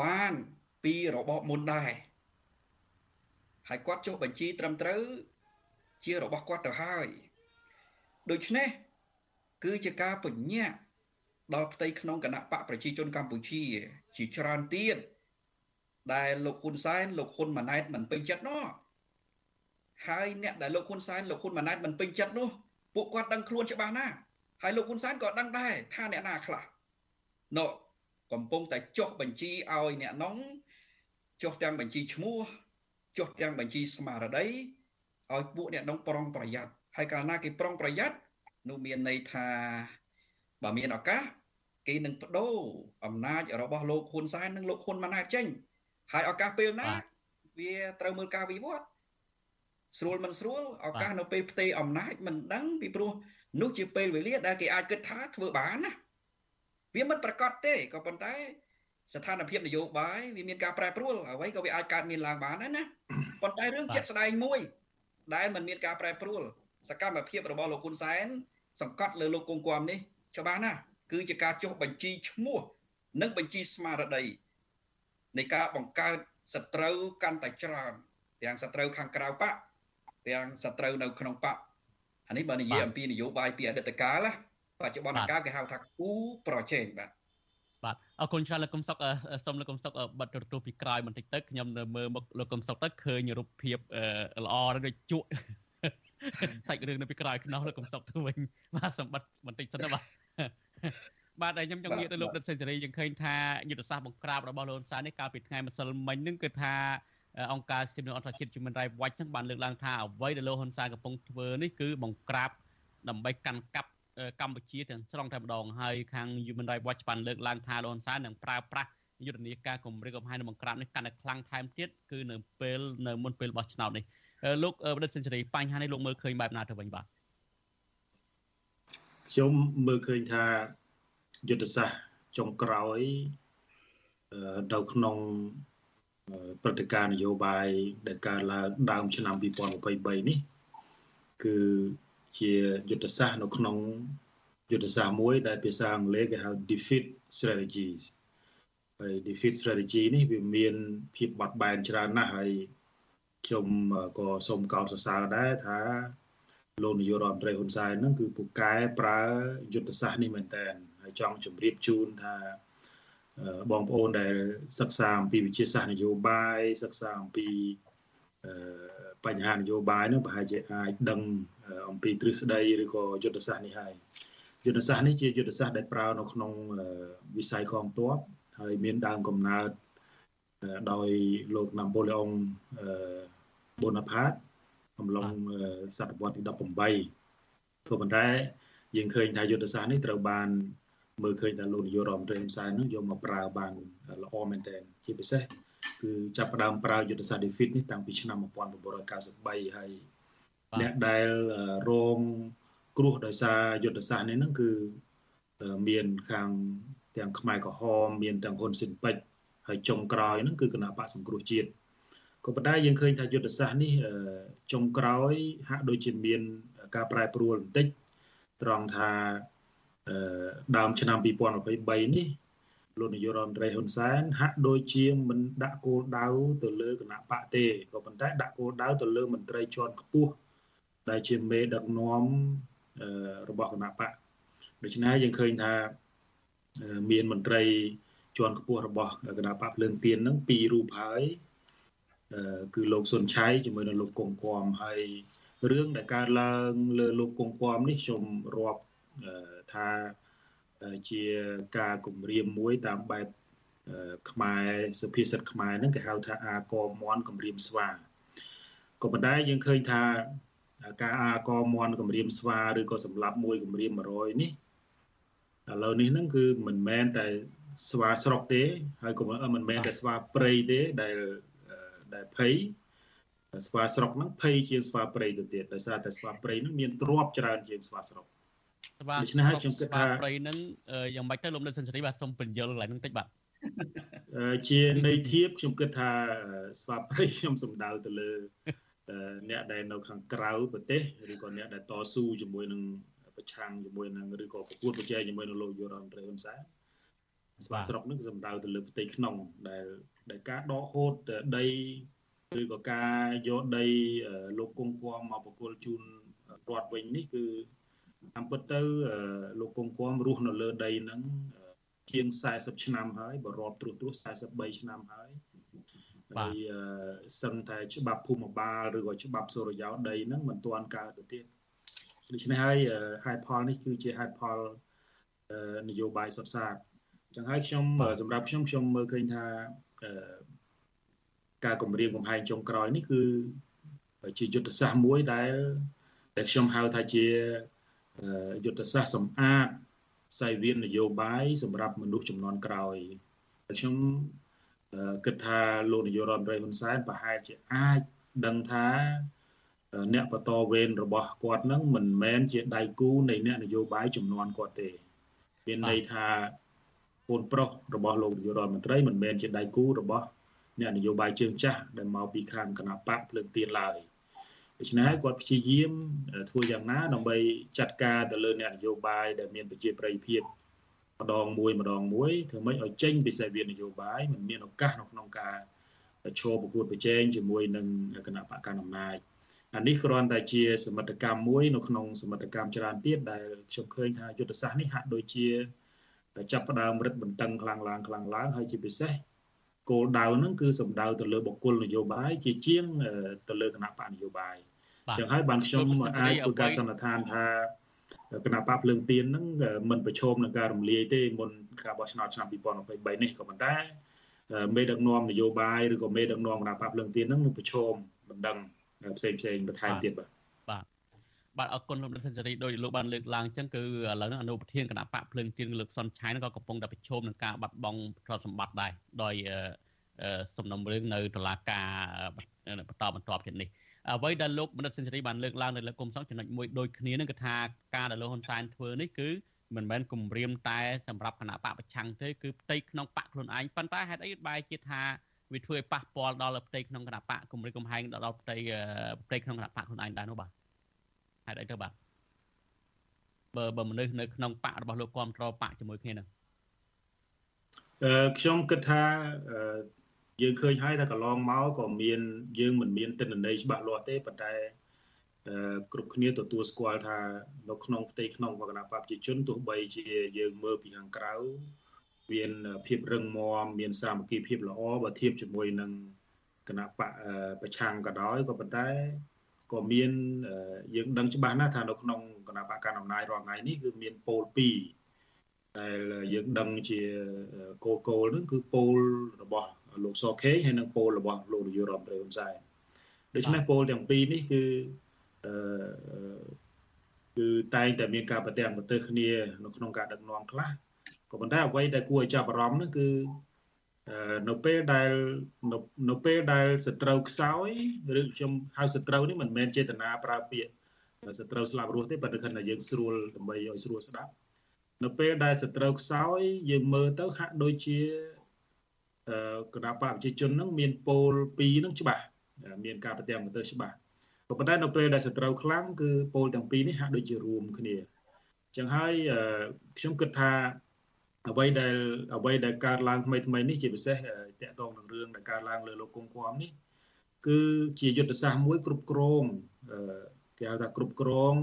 [SPEAKER 17] បានពីរបបមុនដែរហើយគាត់ចុះបញ្ជីត្រឹមត្រូវជារបស់គាត់ទៅហើយដូច្នេះគឺជាការពញ្ញាដល់ផ្ទៃក្នុងគណៈបកប្រជាជនកម្ពុជា ជាច្រើនទៀត ដែលលោកហ៊ុនសែនលោកហ៊ុនម៉ាណែតមិនពេញចិត្តនោះហើយអ្នកដែលលោកហ៊ុនសែនលោកហ៊ុនម៉ាណែតមិនពេញចិត្តនោះពួកគាត់ដឹងខ្លួនច្បាស់ណាស់ហើយលោកហ៊ុនសែនក៏ដឹងដែរថាអ្នកណាខ្លះណូកំពុងតែចុះបញ្ជីឲ្យអ្នកនងចុះទាំងបញ្ជីឈ្មោះចុះទាំងបញ្ជីស្មារតីឲ្យពួកអ្នកនងប្រុងប្រយ័ត្នហើយកាលណាគេប្រុងប្រយ័ត្ននោះមានន័យថាបើមានឱកាសគេនឹងបដូរអំណាចរបស់លោកហ៊ុនសែននិងលោកហ៊ុនម៉ាណែតចេញ ហើយឱកាសពេលណាវាត្រូវមើលការវិវត្តស្រួលមិនស្រួលឱកាសនៅពេលផ្ទេរអំណាចមិនដឹងពីព្រោះនោះជាពេលវេលាដែលគេអាចគិតថាធ្វើបានណាវាមិនប្រកាសទេក៏ប៉ុន្តែ ស្ថានភាពនយោបាយវាមានការប្រែប្រួលអ្វីក៏វាអាចកើតមានឡើងបានដែរណាប៉ុន្តែរឿងជាក់ស្ដែងមួយដែលมันមានការប្រែប្រួលសកម្មភាពរបស់លោកហ៊ុនសែនសង្កត់លើលោកគង់គំនេះច្បាស់ណាស់គឺជាការចុះបញ្ជីឈ្មោះនិងបញ្ជីស្មារតី នៃការបង្កើតសត្រូវកាន់តែច្រើនទាំងសត្រូវខាងក្រៅបកទាំងសត្រូវនៅក្នុងបកអានេះបើនិយាយអំពីនយោបាយពីអតីតកាលណាបច្ចុប្បន្នកាលគេហៅថាគូប្រជែងបាទ
[SPEAKER 4] បាទអរគុណច្រើនលោកកំសុកសូមលោកកំសុកបិទទូពីក្រោយបន្តិចទៅខ្ញុំនៅមើលមុខលោកកំសុកទៅឃើញរូបភាពល្អដូចជក់សាច់រឿងនៅពីក្រោយខ្នោះលោកកំសុកទៅវិញបាទសម្បត្តិបន្តិចសិនទៅបាទ បាទហើយខ្ញុំចង់និយាយទៅលោកដិតសេនស៊ូរីយើងឃើញថាយុទ្ធសាស្ត្របង្ក្រាបរបស់លោកសាននេះកាលពីថ្ងៃម្សិលមិញហ្នឹងគឺថាអង្គការសិទ្ធិមនុស្សអន្តរជាតិ Human Rights Watch ហ្នឹងបានលើកឡើងថាអ្វីដែលលោកហ៊ុនសែនកំពុងធ្វើនេះគឺបង្ក្រាបដើម្បីកាន់កាប់កម្ពុជាទាំងស្រុងតែម្ដងហើយខាង Human Rights Watch បានលើកឡើងថាលោកហ៊ុនសែននឹងប្រើប្រាស់យុទ្ធនាការគម្រិតកំហែងនិងបង្ក្រាបនេះកាន់តែខ្លាំងថែមទៀតគឺនៅពេលនៅមុនពេលបោះឆ្នោតនេះលោកបដិសេនស៊ូរីបញ្ហានេះលោកមើលឃើញបែបណាទៅវិញបាទ
[SPEAKER 18] ខ្ញុំមើលឃើញថា យុទ្ធសាស្ត្រចុងក្រោយនៅក្នុងព្រឹត្តិការណ៍នយោបាយដែលកើតឡើងដើមឆ្នាំ2023នេះគឺជាយុទ្ធសាស្ត្រនៅក្នុងយុទ្ធសាស្ត្រមួយដែលភាសាអង់គ្លេសគេហៅ defeat strategies ហើយ defeat strategy នេះវាមានភាពបត់បែនច្រើនណាស់ហើយខ្ញុំក៏សូមកោតសរសើរដែរថាលោកនាយករដ្ឋមន្ត្រីហ៊ុនសែនហ្នឹងគឺពូកែប្រើយុទ្ធសាស្ត្រនេះមែនតើ ហើយចង់ជម្រាបជូនថាបងប្អូនដែលសិក្សាអំពីវិទ្យាសាស្ត្រនយោបាយសិក្សាអំពីបញ្ហានយោបាយនោះប្រហែលជាអាចដឹងអំពីទ្រឹស្ដីឬក៏យុទ្ធសាស្ត្រនេះហើយយុទ្ធសាស្ត្រនេះជាយុទ្ធសាស្ត្រដែលប្រើនៅក្នុងវិស័យកងទ័ពហើយមានដើមកំណើតដោយលោកណាប៉ូឡេអុងបូណាផាតអំឡុងសតវត្សទី18ក៏ប៉ុន្តែយើងឃើញថាយុទ្ធសាស្ត្រនេះត្រូវបាន មើលឃើញថាលោកនាយករដ្ឋមន្ត្រីហ៊ុនសែននឹងយកមកប្រើបានល្អមែនទែនជាពិសេសគឺចាប់ផ្ដើមប្រើយុទ្ធសាស្ត្រ defeat នេះតាំងពីឆ្នាំ1993ហើយអ្នកដែលរងគ្រោះដោយសារយុទ្ធសាស្ត្រនេះហ្នឹងគឺមានខាងទាំងខ្មែរក្រហមមានទាំងហ៊ុនស៊ិនពេជ្រហើយចុងក្រោយហ្នឹងគឺគណៈបកសង្គ្រោះជាតិក៏ប៉ុន្តែយើងឃើញថាយុទ្ធសាស្ត្រនេះចុងក្រោយហាក់ដូចជាមានការប្រែប្រួលបន្តិចត្រង់ថា ដើមឆ្នាំ2023នេះលោកនាយករដ្ឋមន្ត្រីហ៊ុនសែនហាក់ដូចជាមិនដាក់គោលដៅទៅលើគណៈបកទេក៏ប៉ុន្តែដាក់គោលដៅទៅលើមន្ត្រីជាន់ខ្ពស់ដែលជាមេដឹកនាំរបស់គណៈបកដូច្នេះយើងឃើញថាមានមន្ត្រីជាន់ខ្ពស់របស់គណៈបកភ្លើងទៀនហ្នឹងពីររូបហើយគឺលោកសុនឆៃជាមួយនឹងលោកកុងគំហើយរឿងដែលកើតឡើងលើលោកកុងគំនេះខ្ញុំរាប់ ថាជាការគម្រាមមួយតាមបែបខ្មែរសុភាសិតខ្មែរហ្នឹងគេហៅថាអាកមន់គម្រាមស្វាក៏ប៉ុន្តែយើងឃើញថាការអាកមន់គម្រាមស្វាឬក៏សម្លាប់មួយគម្រាម100នេះឥឡូវនេះហ្នឹងគឺមិនមែនតែស្វាស្រុកទេ ហើយក៏មិនមែនតែស្វាព្រៃទេដែលដែលភ័យស្វាស្រុកហ្នឹងភ័យជាងស្វាព្រៃទៅទៀតដោយសារតែស្វាព្រៃហ្នឹងមានទ្របច្រើនជាងស្វាស្រុក
[SPEAKER 4] ស្វាដូច្នេះហើយខ្ញុំគិតថាព្រៃហ្នឹងយ៉ាងម៉េចទៅលោកនៅសិនសេរីបាទសូមបញ្យល់កន្លែងហ្នឹងតិចបាទ
[SPEAKER 18] ជាន័យធៀបខ្ញុំគិតថាស្វាព្រៃខ្ញុំសំដៅទៅលើអ្នកដែលនៅខាងក្រៅប្រទេសឬក៏អ្នកដែលតស៊ូជាមួយនឹងប្រឆាំងជាមួយនឹងឬក៏ប្រកួតប្រជែងជាមួយនឹងលោកយុរដ្ឋមន្ត្រីហ៊ុនសែនស្វាស្រុកនឹងសំដៅទៅលើផ្ទៃក្នុងដែលដែលការដកហូតដីឬក៏ការយកដីលោកគង្គគំមកបកគលជូនរដ្ឋវិញនេះគឺ តាមពិតទៅលោកគង្គគំរស់នៅលើដីហ្នឹងជាង40ឆ្នាំហើយបើរាប់ត្រួសត្រាស43ឆ្នាំហើយហើយសឹងតែច្បាប់ភូមិបាលឬក៏ច្បាប់សុរិយោដីហ្នឹងមិនទាន់កើតទៅទៀតដូច្នេះហើយហេតុផលនេះគឺជាហេតុផលនយោបាយសុទ្ធសាធចឹងហើយខ្ញុំសម្រាប់ខ្ញុំខ្ញុំមើលឃើញថាការគម្រាមកំហែងចុងក្រោយនេះគឺជាយុទ្ធសាស្ត្រមួយដែលដែលខ្ញុំហៅថាជា យុទ្ធសាស្ត្រសម្អាតសាយវៀននយោបាយសម្រាប់មនុស្សចំនួនក្រោយខ្ញុំគិតថាលោកនាយករដ្ឋមន្ត្រីហ៊ុនសែនប្រហែលជាអាចដឹងថាអ្នកបន្តវេនរបស់គាត់នឹងមិនមែនជាដៃគូនៃអ្នកនយោបាយចំនួនគាត់ទេមានន័យថាកូនប្រុសរបស់លោកនាយករដ្ឋមន្ត្រីមិនមែនជាដៃគូរបស់អ្នកនយោបាយជើងចាស់ដែលមកពីខាងគណៈបកភ្លើងទៀនឡើយ ដូច្នេះគាត់ព្យាយាមធ្វើយ៉ាងណាដើម្បីចាត់ការទៅលើអ្នកនយោបាយដែលមានប្រជាប្រិយភាពម្ដងមួយម្ដងមួយធ្វើម៉េចឲ្យចេញពីសេវានយោបាយមិនមានឱកាសនៅក្នុងការឈរប្រកួតប្រជែងជាមួយនឹងគណៈបកកណ្ដាលអំណាចអានេះគ្រាន់តែជាសមិទ្ធកម្មមួយនៅក្នុងសមិទ្ធកម្មច្រើនទៀតដែលខ្ញុំឃើញថាយុទ្ធសាស្ត្រនេះហាក់ដូចជាចាប់ផ្ដើមរឹតបន្តឹងខ្លាំងឡើងខ្លាំងឡើងហើយជាពិសេស គោលដៅហ្នឹងគឺសំដៅទៅលើបុគ្គលនយោបាយជាជាងទៅលើគណៈបកនយោបាយចឹងហើយបានខ្ញុំអាចធ្វើការសន្និដ្ឋានថាគណៈបកភ្លើងទៀនហ្នឹងមិនប្រឈមនឹងការរំលាយទេមុនការបោះឆ្នោតឆ្នាំ2023នេះក៏ប៉ុន្តែមេដឹកនាំនយោបាយឬក៏មេដឹកនាំគណៈបកភ្លើងទៀនហ្នឹងនឹងប្រឈមបណ្ដឹងផ្សេងផ្សេងបន្ថែមទៀតបាទ
[SPEAKER 4] បាទបាទអរគុណលោកដិនសេនស៊ូរីដោយលោកបានលើកឡើងអញ្ចឹងគឺឥឡូវនេះអនុប្រធានគណៈបកភ្លើងទៀនលើកសុនឆៃក៏កំពុងតែប្រឈមនឹងការបាត់បង់ទ្រព្យសម្បត្តិដែរដោយសំណុំរឿងនៅតុលាការបន្តបន្ទាប់ទៀតនេះអ្វីដែលលោកមនិតសេនស៊ូរីបានលើកឡើងនៅលើគុំសង្ចំណុចមួយដូចគ្នានឹងគឺថាការដែលលោកហ៊ុនសែនធ្វើនេះគឺមិនមែនគម្រាមតែសម្រាប់គណៈបកប្រឆាំងទេគឺផ្ទៃក្នុងបកខ្លួនឯងប៉ុន្តែហេតុអីបែរជាថាវាធ្វើឲ្យប៉ះពាល់ដល់ផ្ទៃក្នុងគណៈបកគម្រិតកំហែងដល់ផ្ទៃផ្ទៃក្នុងគណៈបកខ្លួនឯងដែរនោះបាទ ហេតុអីទៅបាទបើបើមនុស្សនៅក្នុងបករបស់លោកគ្រប់គ្រងបកជាមួយគ្នានឹង
[SPEAKER 18] អឺខ្ញុំគិតថាយើងឃើញហើយថាកន្លងមកក៏មានយើងមិនមានទិន្នន័យច្បាស់លាស់ទេប៉ុន្តែគ្រប់គ្នាទទួលស្គាល់ថានៅក្នុងផ្ទៃក្នុងគណៈបព្វជិជនទោះបីជាយើងមើលពីខាងក្រៅមានភាពរឹងមាំមានសាមគ្គីភាពល្អបើធៀបជាមួយនឹងគណៈបកប្រឆាំងក៏ដោយក៏ប៉ុន្តែ ក៏មានយើងដឹងច្បាស់ណាស់ថានៅក្នុងគណៈបកកណ្ដាលអំណាចរាល់ថ្ងៃនេះគឺមានពោល2ដែលយើងដឹងជាគោលគោលហ្នឹងគឺពោលរបស់លោកសខេងហើយនិងពោលរបស់លោកនាយករដ្ឋមន្ត្រីហ៊ុនសែនដូច្នេះពោលទាំងពីរនេះគឺអឺគឺតែងតែមានការប្រទាំងប្រទើគ្នានៅក្នុងការដឹកនាំខ្លះក៏ប៉ុន្តែអ្វីដែលគួរឲ្យចាប់អារម្មណ៍នោះគឺ នៅពេលដែលនៅពេលដែលសត្រូវខ្សោយឬខ្ញុំហៅសត្រូវនេះមិនមែនចេតនាប្រើពាក្យសត្រូវស្លាប់រស់ទេប៉ុន្តែគាត់ថាយើងស្រួលដើម្បីឲ្យស្រួលស្ដាប់នៅពេលដែលសត្រូវខ្សោយយើងមើលទៅហាក់ដូចជាគណៈបកប្រជាជននឹងមានពោល2នឹងច្បាស់មានការប្រទាំងប្រទើច្បាស់ក៏ប៉ុន្តែនៅពេលដែលសត្រូវខ្លាំងគឺពោលទាំងពីរនេះហាក់ដូចជារួមគ្នាអញ្ចឹងហើយខ្ញុំគិតថា អ្វីដែលអ្វីដែលកើតឡើងថ្មីថ្មីនេះជាពិសេសតកតងនឹងរឿងដែលកើតឡើងលើលោកគង់គួមនេះគឺជាយុទ្ធសាស្ត្រមួយគ្រប់គ្រងគេហៅថាគ្រប់គ្រង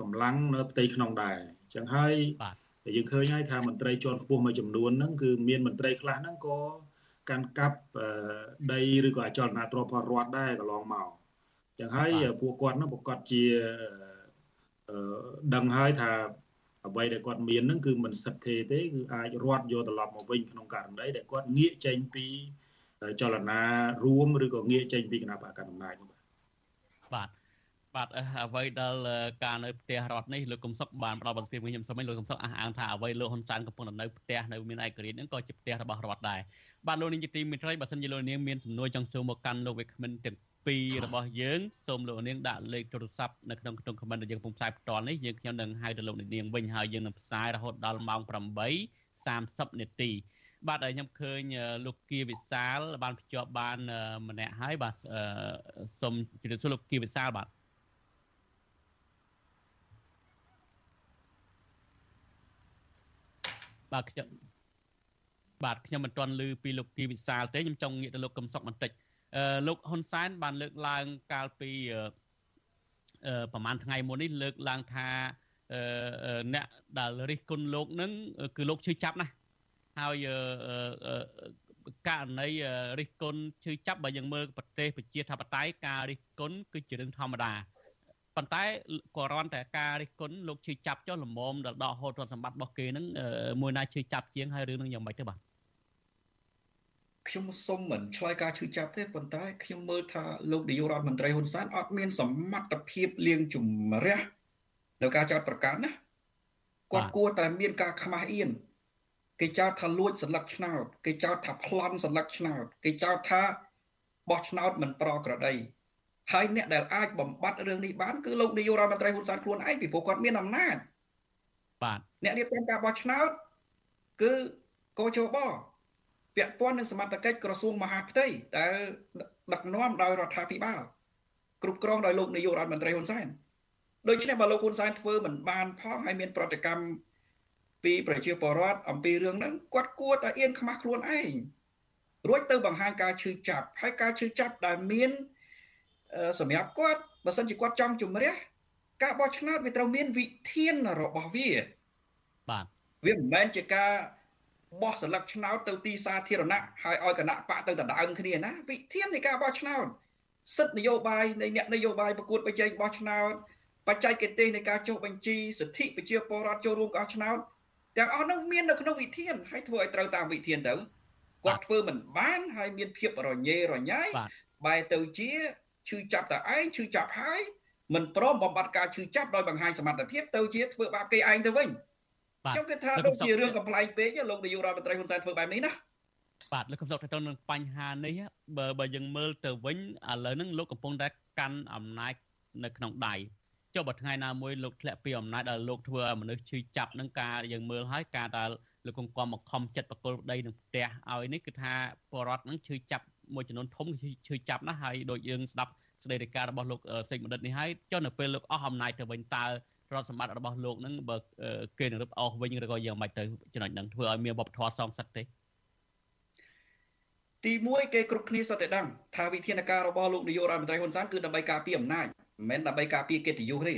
[SPEAKER 18] កម្លាំងនៅផ្ទៃក្នុងដែរអញ្ចឹងហើយតែយើងឃើញហើយថាមន្ត្រីជាន់ខ្ពស់មួយចំនួនហ្នឹងគឺមានមន្ត្រីខ្លះហ្នឹងក៏កាន់កាប់ដីឬក៏អចលនទ្រព្យផលរដ្ឋដែរកន្លងមកចឹងហើយពួកគាត់ហ្នឹងប្រកាសជាដឹងហើយថា អ្វីដែលគាត់មានហ្នឹងគឺមិនសិទ្ធិទេគឺអាចរត់យកត្រឡប់មកវិញក្នុងករណីដែលគាត់ងាកចេញពីចលនារួមឬក៏ងាកចេញពីគណៈបកកណ្ដាលអំណាចនោះបាទ
[SPEAKER 4] បាទបាទអ្វីដែលការនៅផ្ទះរដ្ឋនេះលោកកំសុកបានផ្ដល់បន្ទាបខ្ញុំសូមឲ្យលោកកំសុកអះអាងថាអ្វីលោកហ៊ុនសែនកំពុងនៅផ្ទះនៅមានឯករាជ្យហ្នឹងក៏ជាផ្ទះរបស់រដ្ឋដែរបាទលោកនាងជាទីមេត្រីបើសិនជាលោកនាងមានសំណួរចង់សួរមកកាន់លោកវិក្កាមិនទាំង ពីររបស់យើងសូមលោកនាងដាក់លេខទូរស័ព្ទនៅក្នុងក្នុង comment ដែលយើងកំពុងផ្សាយផ្ទាល់នេះយើងខ្ញុំនឹងហៅទៅលោកនាងវិញហើយយើងនឹងផ្សាយរហូតដល់ម៉ោង8:30នាទីបាទខ្ញុំឃើញលោកគៀវិសាលបានភ្ជាប់បានម្នាក់ហើយបាទសូមជម្រាបសួរលោកគៀវិសាលបាទបាទខ្ញុំបាទខ្ញុំមិនទាន់ឮពីលោកគីវិសាលទេខ្ញុំចង់ងាកទៅលោកកំសុកបន្តិចអឺ លោកហ៊ុនសែនបានលើកឡើងកាលពីអឺប្រហែលថ្ងៃមុននេះលើកឡើងថាអឺអ្នកដែលរិះគន់លោកនឹងគឺលោកឈឺចាប់ណាស់ហើយករណីរិះគន់ឈឺចាប់បើយើងមើលប្រទេសប្រជាធិបតេយ្យការរិះគន់គឺជារឿងធម្មតាប៉ុន្តែក៏រន់តែការរិះគន់លោកឈឺចាប់ចុះលំមដល់ដកហូតទ្រព្យសម្បត្តិរបស់គេនឹងមួយណាឈឺចាប់ជាងហើយរឿងនឹងយ៉ាងម៉េចទៅបាទ
[SPEAKER 17] ខ្ញុំសុំមិនឆ្លើយការឈឺចាប់ទេប៉ុន្តែខ្ញុំមើលថាលោកនាយករដ្ឋមន្ត្រីហ៊ុនសែនអត់មានសមត្ថភាពលៀងជំរះនៅការចោទប្រកាន់ណាគាត់គួរតែមានការខ្មាស់អៀនគេចោទថាលួចសន្លឹកឆ្នោតគេចោទថាប្លន់សន្លឹកឆ្នោតគេចោទថាបោះឆ្នោតមិនប្រក្រតីហើយអ្នកដែលអាចបំបត្តិរឿងនេះបានគឺលោកនាយករដ្ឋមន្ត្រីហ៊ុនសែនខ្លួនឯងពីព្រោះគាត់មានអំណាច
[SPEAKER 4] បាទ
[SPEAKER 17] អ្នករៀបចំការបោះឆ្នោតគឺកោជប ពាក់ព័ន្ធនឹងសមត្ថកិច្ចក្រសួងមហាផ្ទៃដែលដឹកនាំដោយរដ្ឋាភិបាលគ្រប់គ្រងដោយលោកនាយករដ្ឋមន្ត្រីហ៊ុនសែនដូច្នេះបើលោកហ៊ុនសែនធ្វើមិនបានផងហើយមានប្រតិកម្មពីប្រជាពលរដ្ឋអំពីរឿងហ្នឹងគាត់គួរតែអៀនខ្មាស់ខ្លួនឯងរួចទៅបង្ហាញការឈឺចាប់ហើយការឈឺចាប់ដែលមានសម្រាប់គាត់បើសិនជាគាត់ចង់ជំរះការបោះឆ្នោតវាត្រូវមានវិធានរបស់វា
[SPEAKER 4] បាទ
[SPEAKER 17] វាមិនមែនជាការ បោះសន្លឹកឆ្នោតទៅទីសាធារណៈហើយឲ្យគណៈបកទៅដណ្ដើមគ្នាណាវិធាននៃការបោះឆ្នោតសិទ្ធិនយោបាយនៃអ្នកនយោបាយប្រកួតប្រជែងបោះឆ្នោតបច្ចេកទេសនៃការចុះបញ្ជីសិទ្ធិប្រជាពលរដ្ឋចូលរួមការបោះឆ្នោតទាំងអស់នោះមាននៅក្នុងវិធានហើយធ្វើឲ្យត្រូវតាមវិធានទៅគាត់ធ្វើមិនបានហើយមានភាពរញ៉េរញ៉ៃបែរទៅជាឈឺចាប់តែឯងឈឺចាប់ហើយមិនព្រមបំបត្តិការឈឺចាប់ដោយបង្ហាញសមត្ថភាពទៅជាធ្វើបាបគេឯងទៅវិញ ខ្ញុំគិតថាដូចជារឿងកំ pl ែងពេកលោកនាយករដ្ឋមន្ត្រីហ៊ុនសែនធ្វើបែបនេះណា
[SPEAKER 4] បាទលោកកំសត់ទៅនឹងបញ្ហានេះបើបើយើងមើលទៅវិញឥឡូវហ្នឹងលោកកំពុងតែកាន់អំណាចនៅក្នុងដៃចុះបើថ្ងៃណាមួយលោកធ្លាក់ពីអំណាចដល់លោកធ្វើឲ្យមនុស្សឈឺចាប់នឹងការយើងមើលហើយការដែលលោកកង្គំមកខំចិត្តបកគលដីនឹងផ្ទះឲ្យនេះគឺថាបរដ្ឋនឹងឈឺចាប់មួយចំនួនធំឈឺចាប់ណាស់ហើយដូចយើងស្ដាប់ស្ដីរាយការណ៍របស់លោកសេចបណ្ឌិតនេះហើយចុះនៅពេលលោកអស់អំណាចទៅវិញតើ រដ្ឋសម្បត្តិរបស់លោកនឹងបើគេនឹងរឹបអស់វិញឬក៏យ៉ាងម៉េចទៅចំណុចហ្នឹងធ្វើឲ្យមានវប្បធម៌សងសឹកទេ
[SPEAKER 17] ទី1គេគ្រប់គ្នាសុទ្ធតែដឹងថាវិធានការរបស់លោកនាយករដ្ឋមន្ត្រីហ៊ុនសែនគឺដើម្បីការពារអំណាចមិនមែនដើម្បីការពារកិត្តិយសទេ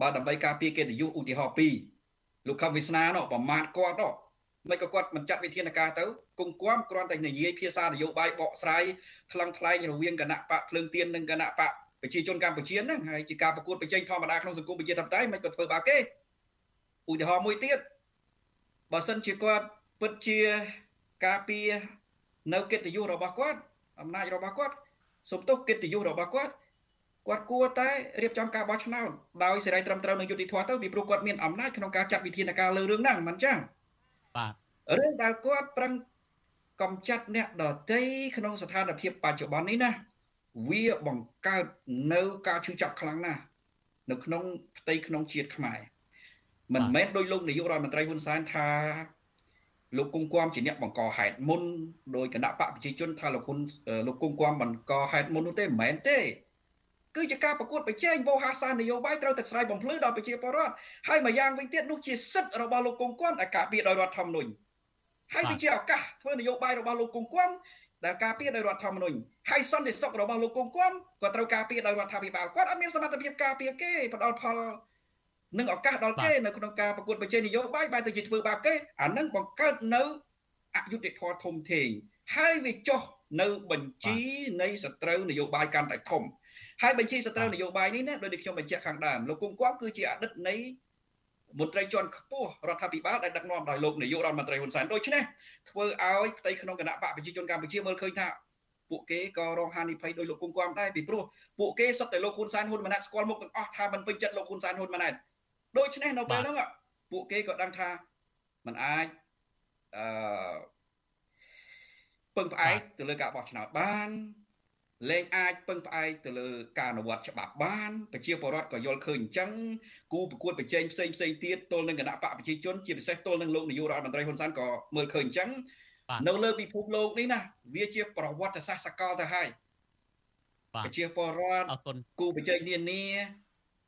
[SPEAKER 17] បើដើម្បីការពារកិត្តិយសឧទាហរណ៍2លោកខំវាសនានោះប្រមាថគាត់នោះមិនក៏គាត់មិនចាត់វិធានការទៅគង្គគំគ្រាន់តែនិយាយភាសានយោបាយបកស្រាយថ្លឹងថ្លែងរវាងគណៈបកភ្លើងទៀននិងគណៈបក ប្រជាជនកម្ពុជាហ្នឹងហើយជាការប្រកួតប្រជែងធម្មតាក្នុងសង្គមប្រជាធិបតេយ្យមិនក៏ធ្វើបាបគេឧទាហរណ៍មួយទៀតបើសិនជាគាត់ពិតជាការពារនៅកិត្តិយសរបស់គាត់អំណាចរបស់គាត់សំទុះកិត្តិយសរបស់គាត់គាត់គួរតែរៀបចំការបោះឆ្នោតដោយសេរីត្រឹមត្រូវនិងយុត្តិធម៌ទៅពីព្រោះគាត់មានអំណាចក្នុងការចាត់វិធានការលើរឿងហ្នឹងមិនចឹង
[SPEAKER 4] បាទ
[SPEAKER 17] រឿងដែលគាត់ប្រឹងកំចាត់អ្នកដតីក្នុងស្ថានភាពបច្ចុប្បន្ននេះណា វាបង្កើតនៅការឈឺចាប់ខ្លាំងណាស់នៅក្នុងផ្ទៃក្នុងជាតិខ្មែរមិនមែនដោយលោកនាយករដ្ឋមន្ត្រីហ៊ុនសែនថាលោកគង់គំជាអ្នកបង្កហេតុមុនដោយគណៈបកប្រជាជនថាលោកហ៊ុនលោកគង់គំបង្កហេតុមុននោះទេមិនមែនទេគឺជាការប្រកួតប្រជែងវោហាសានយោបាយត្រូវតែស្រ័យបំភ្លឺដល់ប្រជាពលរដ្ឋហើយមួយយ៉ាងវិញទៀតនោះជាសិទ្ធិរបស់លោកគង់គំដែលការពារដោយរដ្ឋធម្មនុញ្ញហើយវាជាឱកាសធ្វើនយោបាយរបស់លោកគង់គំ ដែលការពារដោយរដ្ឋធម្មនុញ្ញហើយសន្តិសុខរបស់លោកគង់គំក៏ត្រូវការពារដោយរដ្ឋាភិបាលគាត់អត់មានសមត្ថភាពការពារគេផ្ដល់ផលនឹងឱកាសដល់គេនៅក្នុងការប្រកួតប្រជែងនយោបាយបែរទៅជាធ្វើបាបគេអានឹងបង្កើតនៅអយុត្តិធម៌ធំធេងហើយវាចុះនៅបញ្ជីនៃសត្រូវនយោបាយកាន់តែធំហើយបញ្ជីសត្រូវនយោបាយនេះណាដោយខ្ញុំបញ្ជាក់ខាងដើមលោកគង់គំគឺជាអតីតនៃ មន្ត្រីជាន់ខ្ពស់រដ្ឋាភិបាលដែលដឹកនាំដោយលោកនាយករដ្ឋមន្ត្រីហ៊ុនសែនដូច្នេះធ្វើឲ្យផ្ទៃក្នុងគណៈបកប្រជាជនកម្ពុជាមើលឃើញថាពពួកគេក៏រងហានិភ័យដោយលោកគង់គំដែរពីព្រោះពួកគេសុទ្ធតែលោកហ៊ុនសែនហ៊ុនម៉ាណែតស្គាល់មុខទាំងអស់ថាមិនពេញចិត្តលោកហ៊ុនសែនហ៊ុនម៉ាណែតដូច្នេះនៅពេលហ្នឹងពួកគេក៏ដឹងថាมันអាចអឺពឹងផ្អែកទៅលើការបោះឆ្នោតបាន លែងអាចពឹងផ្អែកទៅលើការអនុវត្តច្បាប់បានប្រជាពលរដ្ឋក៏យល់ឃើញអញ្ចឹងគូប្រកួតប្រជែងផ្សេងផ្សេងទៀតទល់នឹងគណៈបកប្រជាជនជាពិសេសទល់នឹងលោកនាយករដ្ឋមន្ត្រីហ៊ុនសែនក៏មើលឃើញអញ្ចឹងនៅលើពិភពលោកនេះណាវាជាប្រវត្តិសាស្ត្រសកលទៅហើយប្រជាពលរដ្ឋគូប្រជែងនានា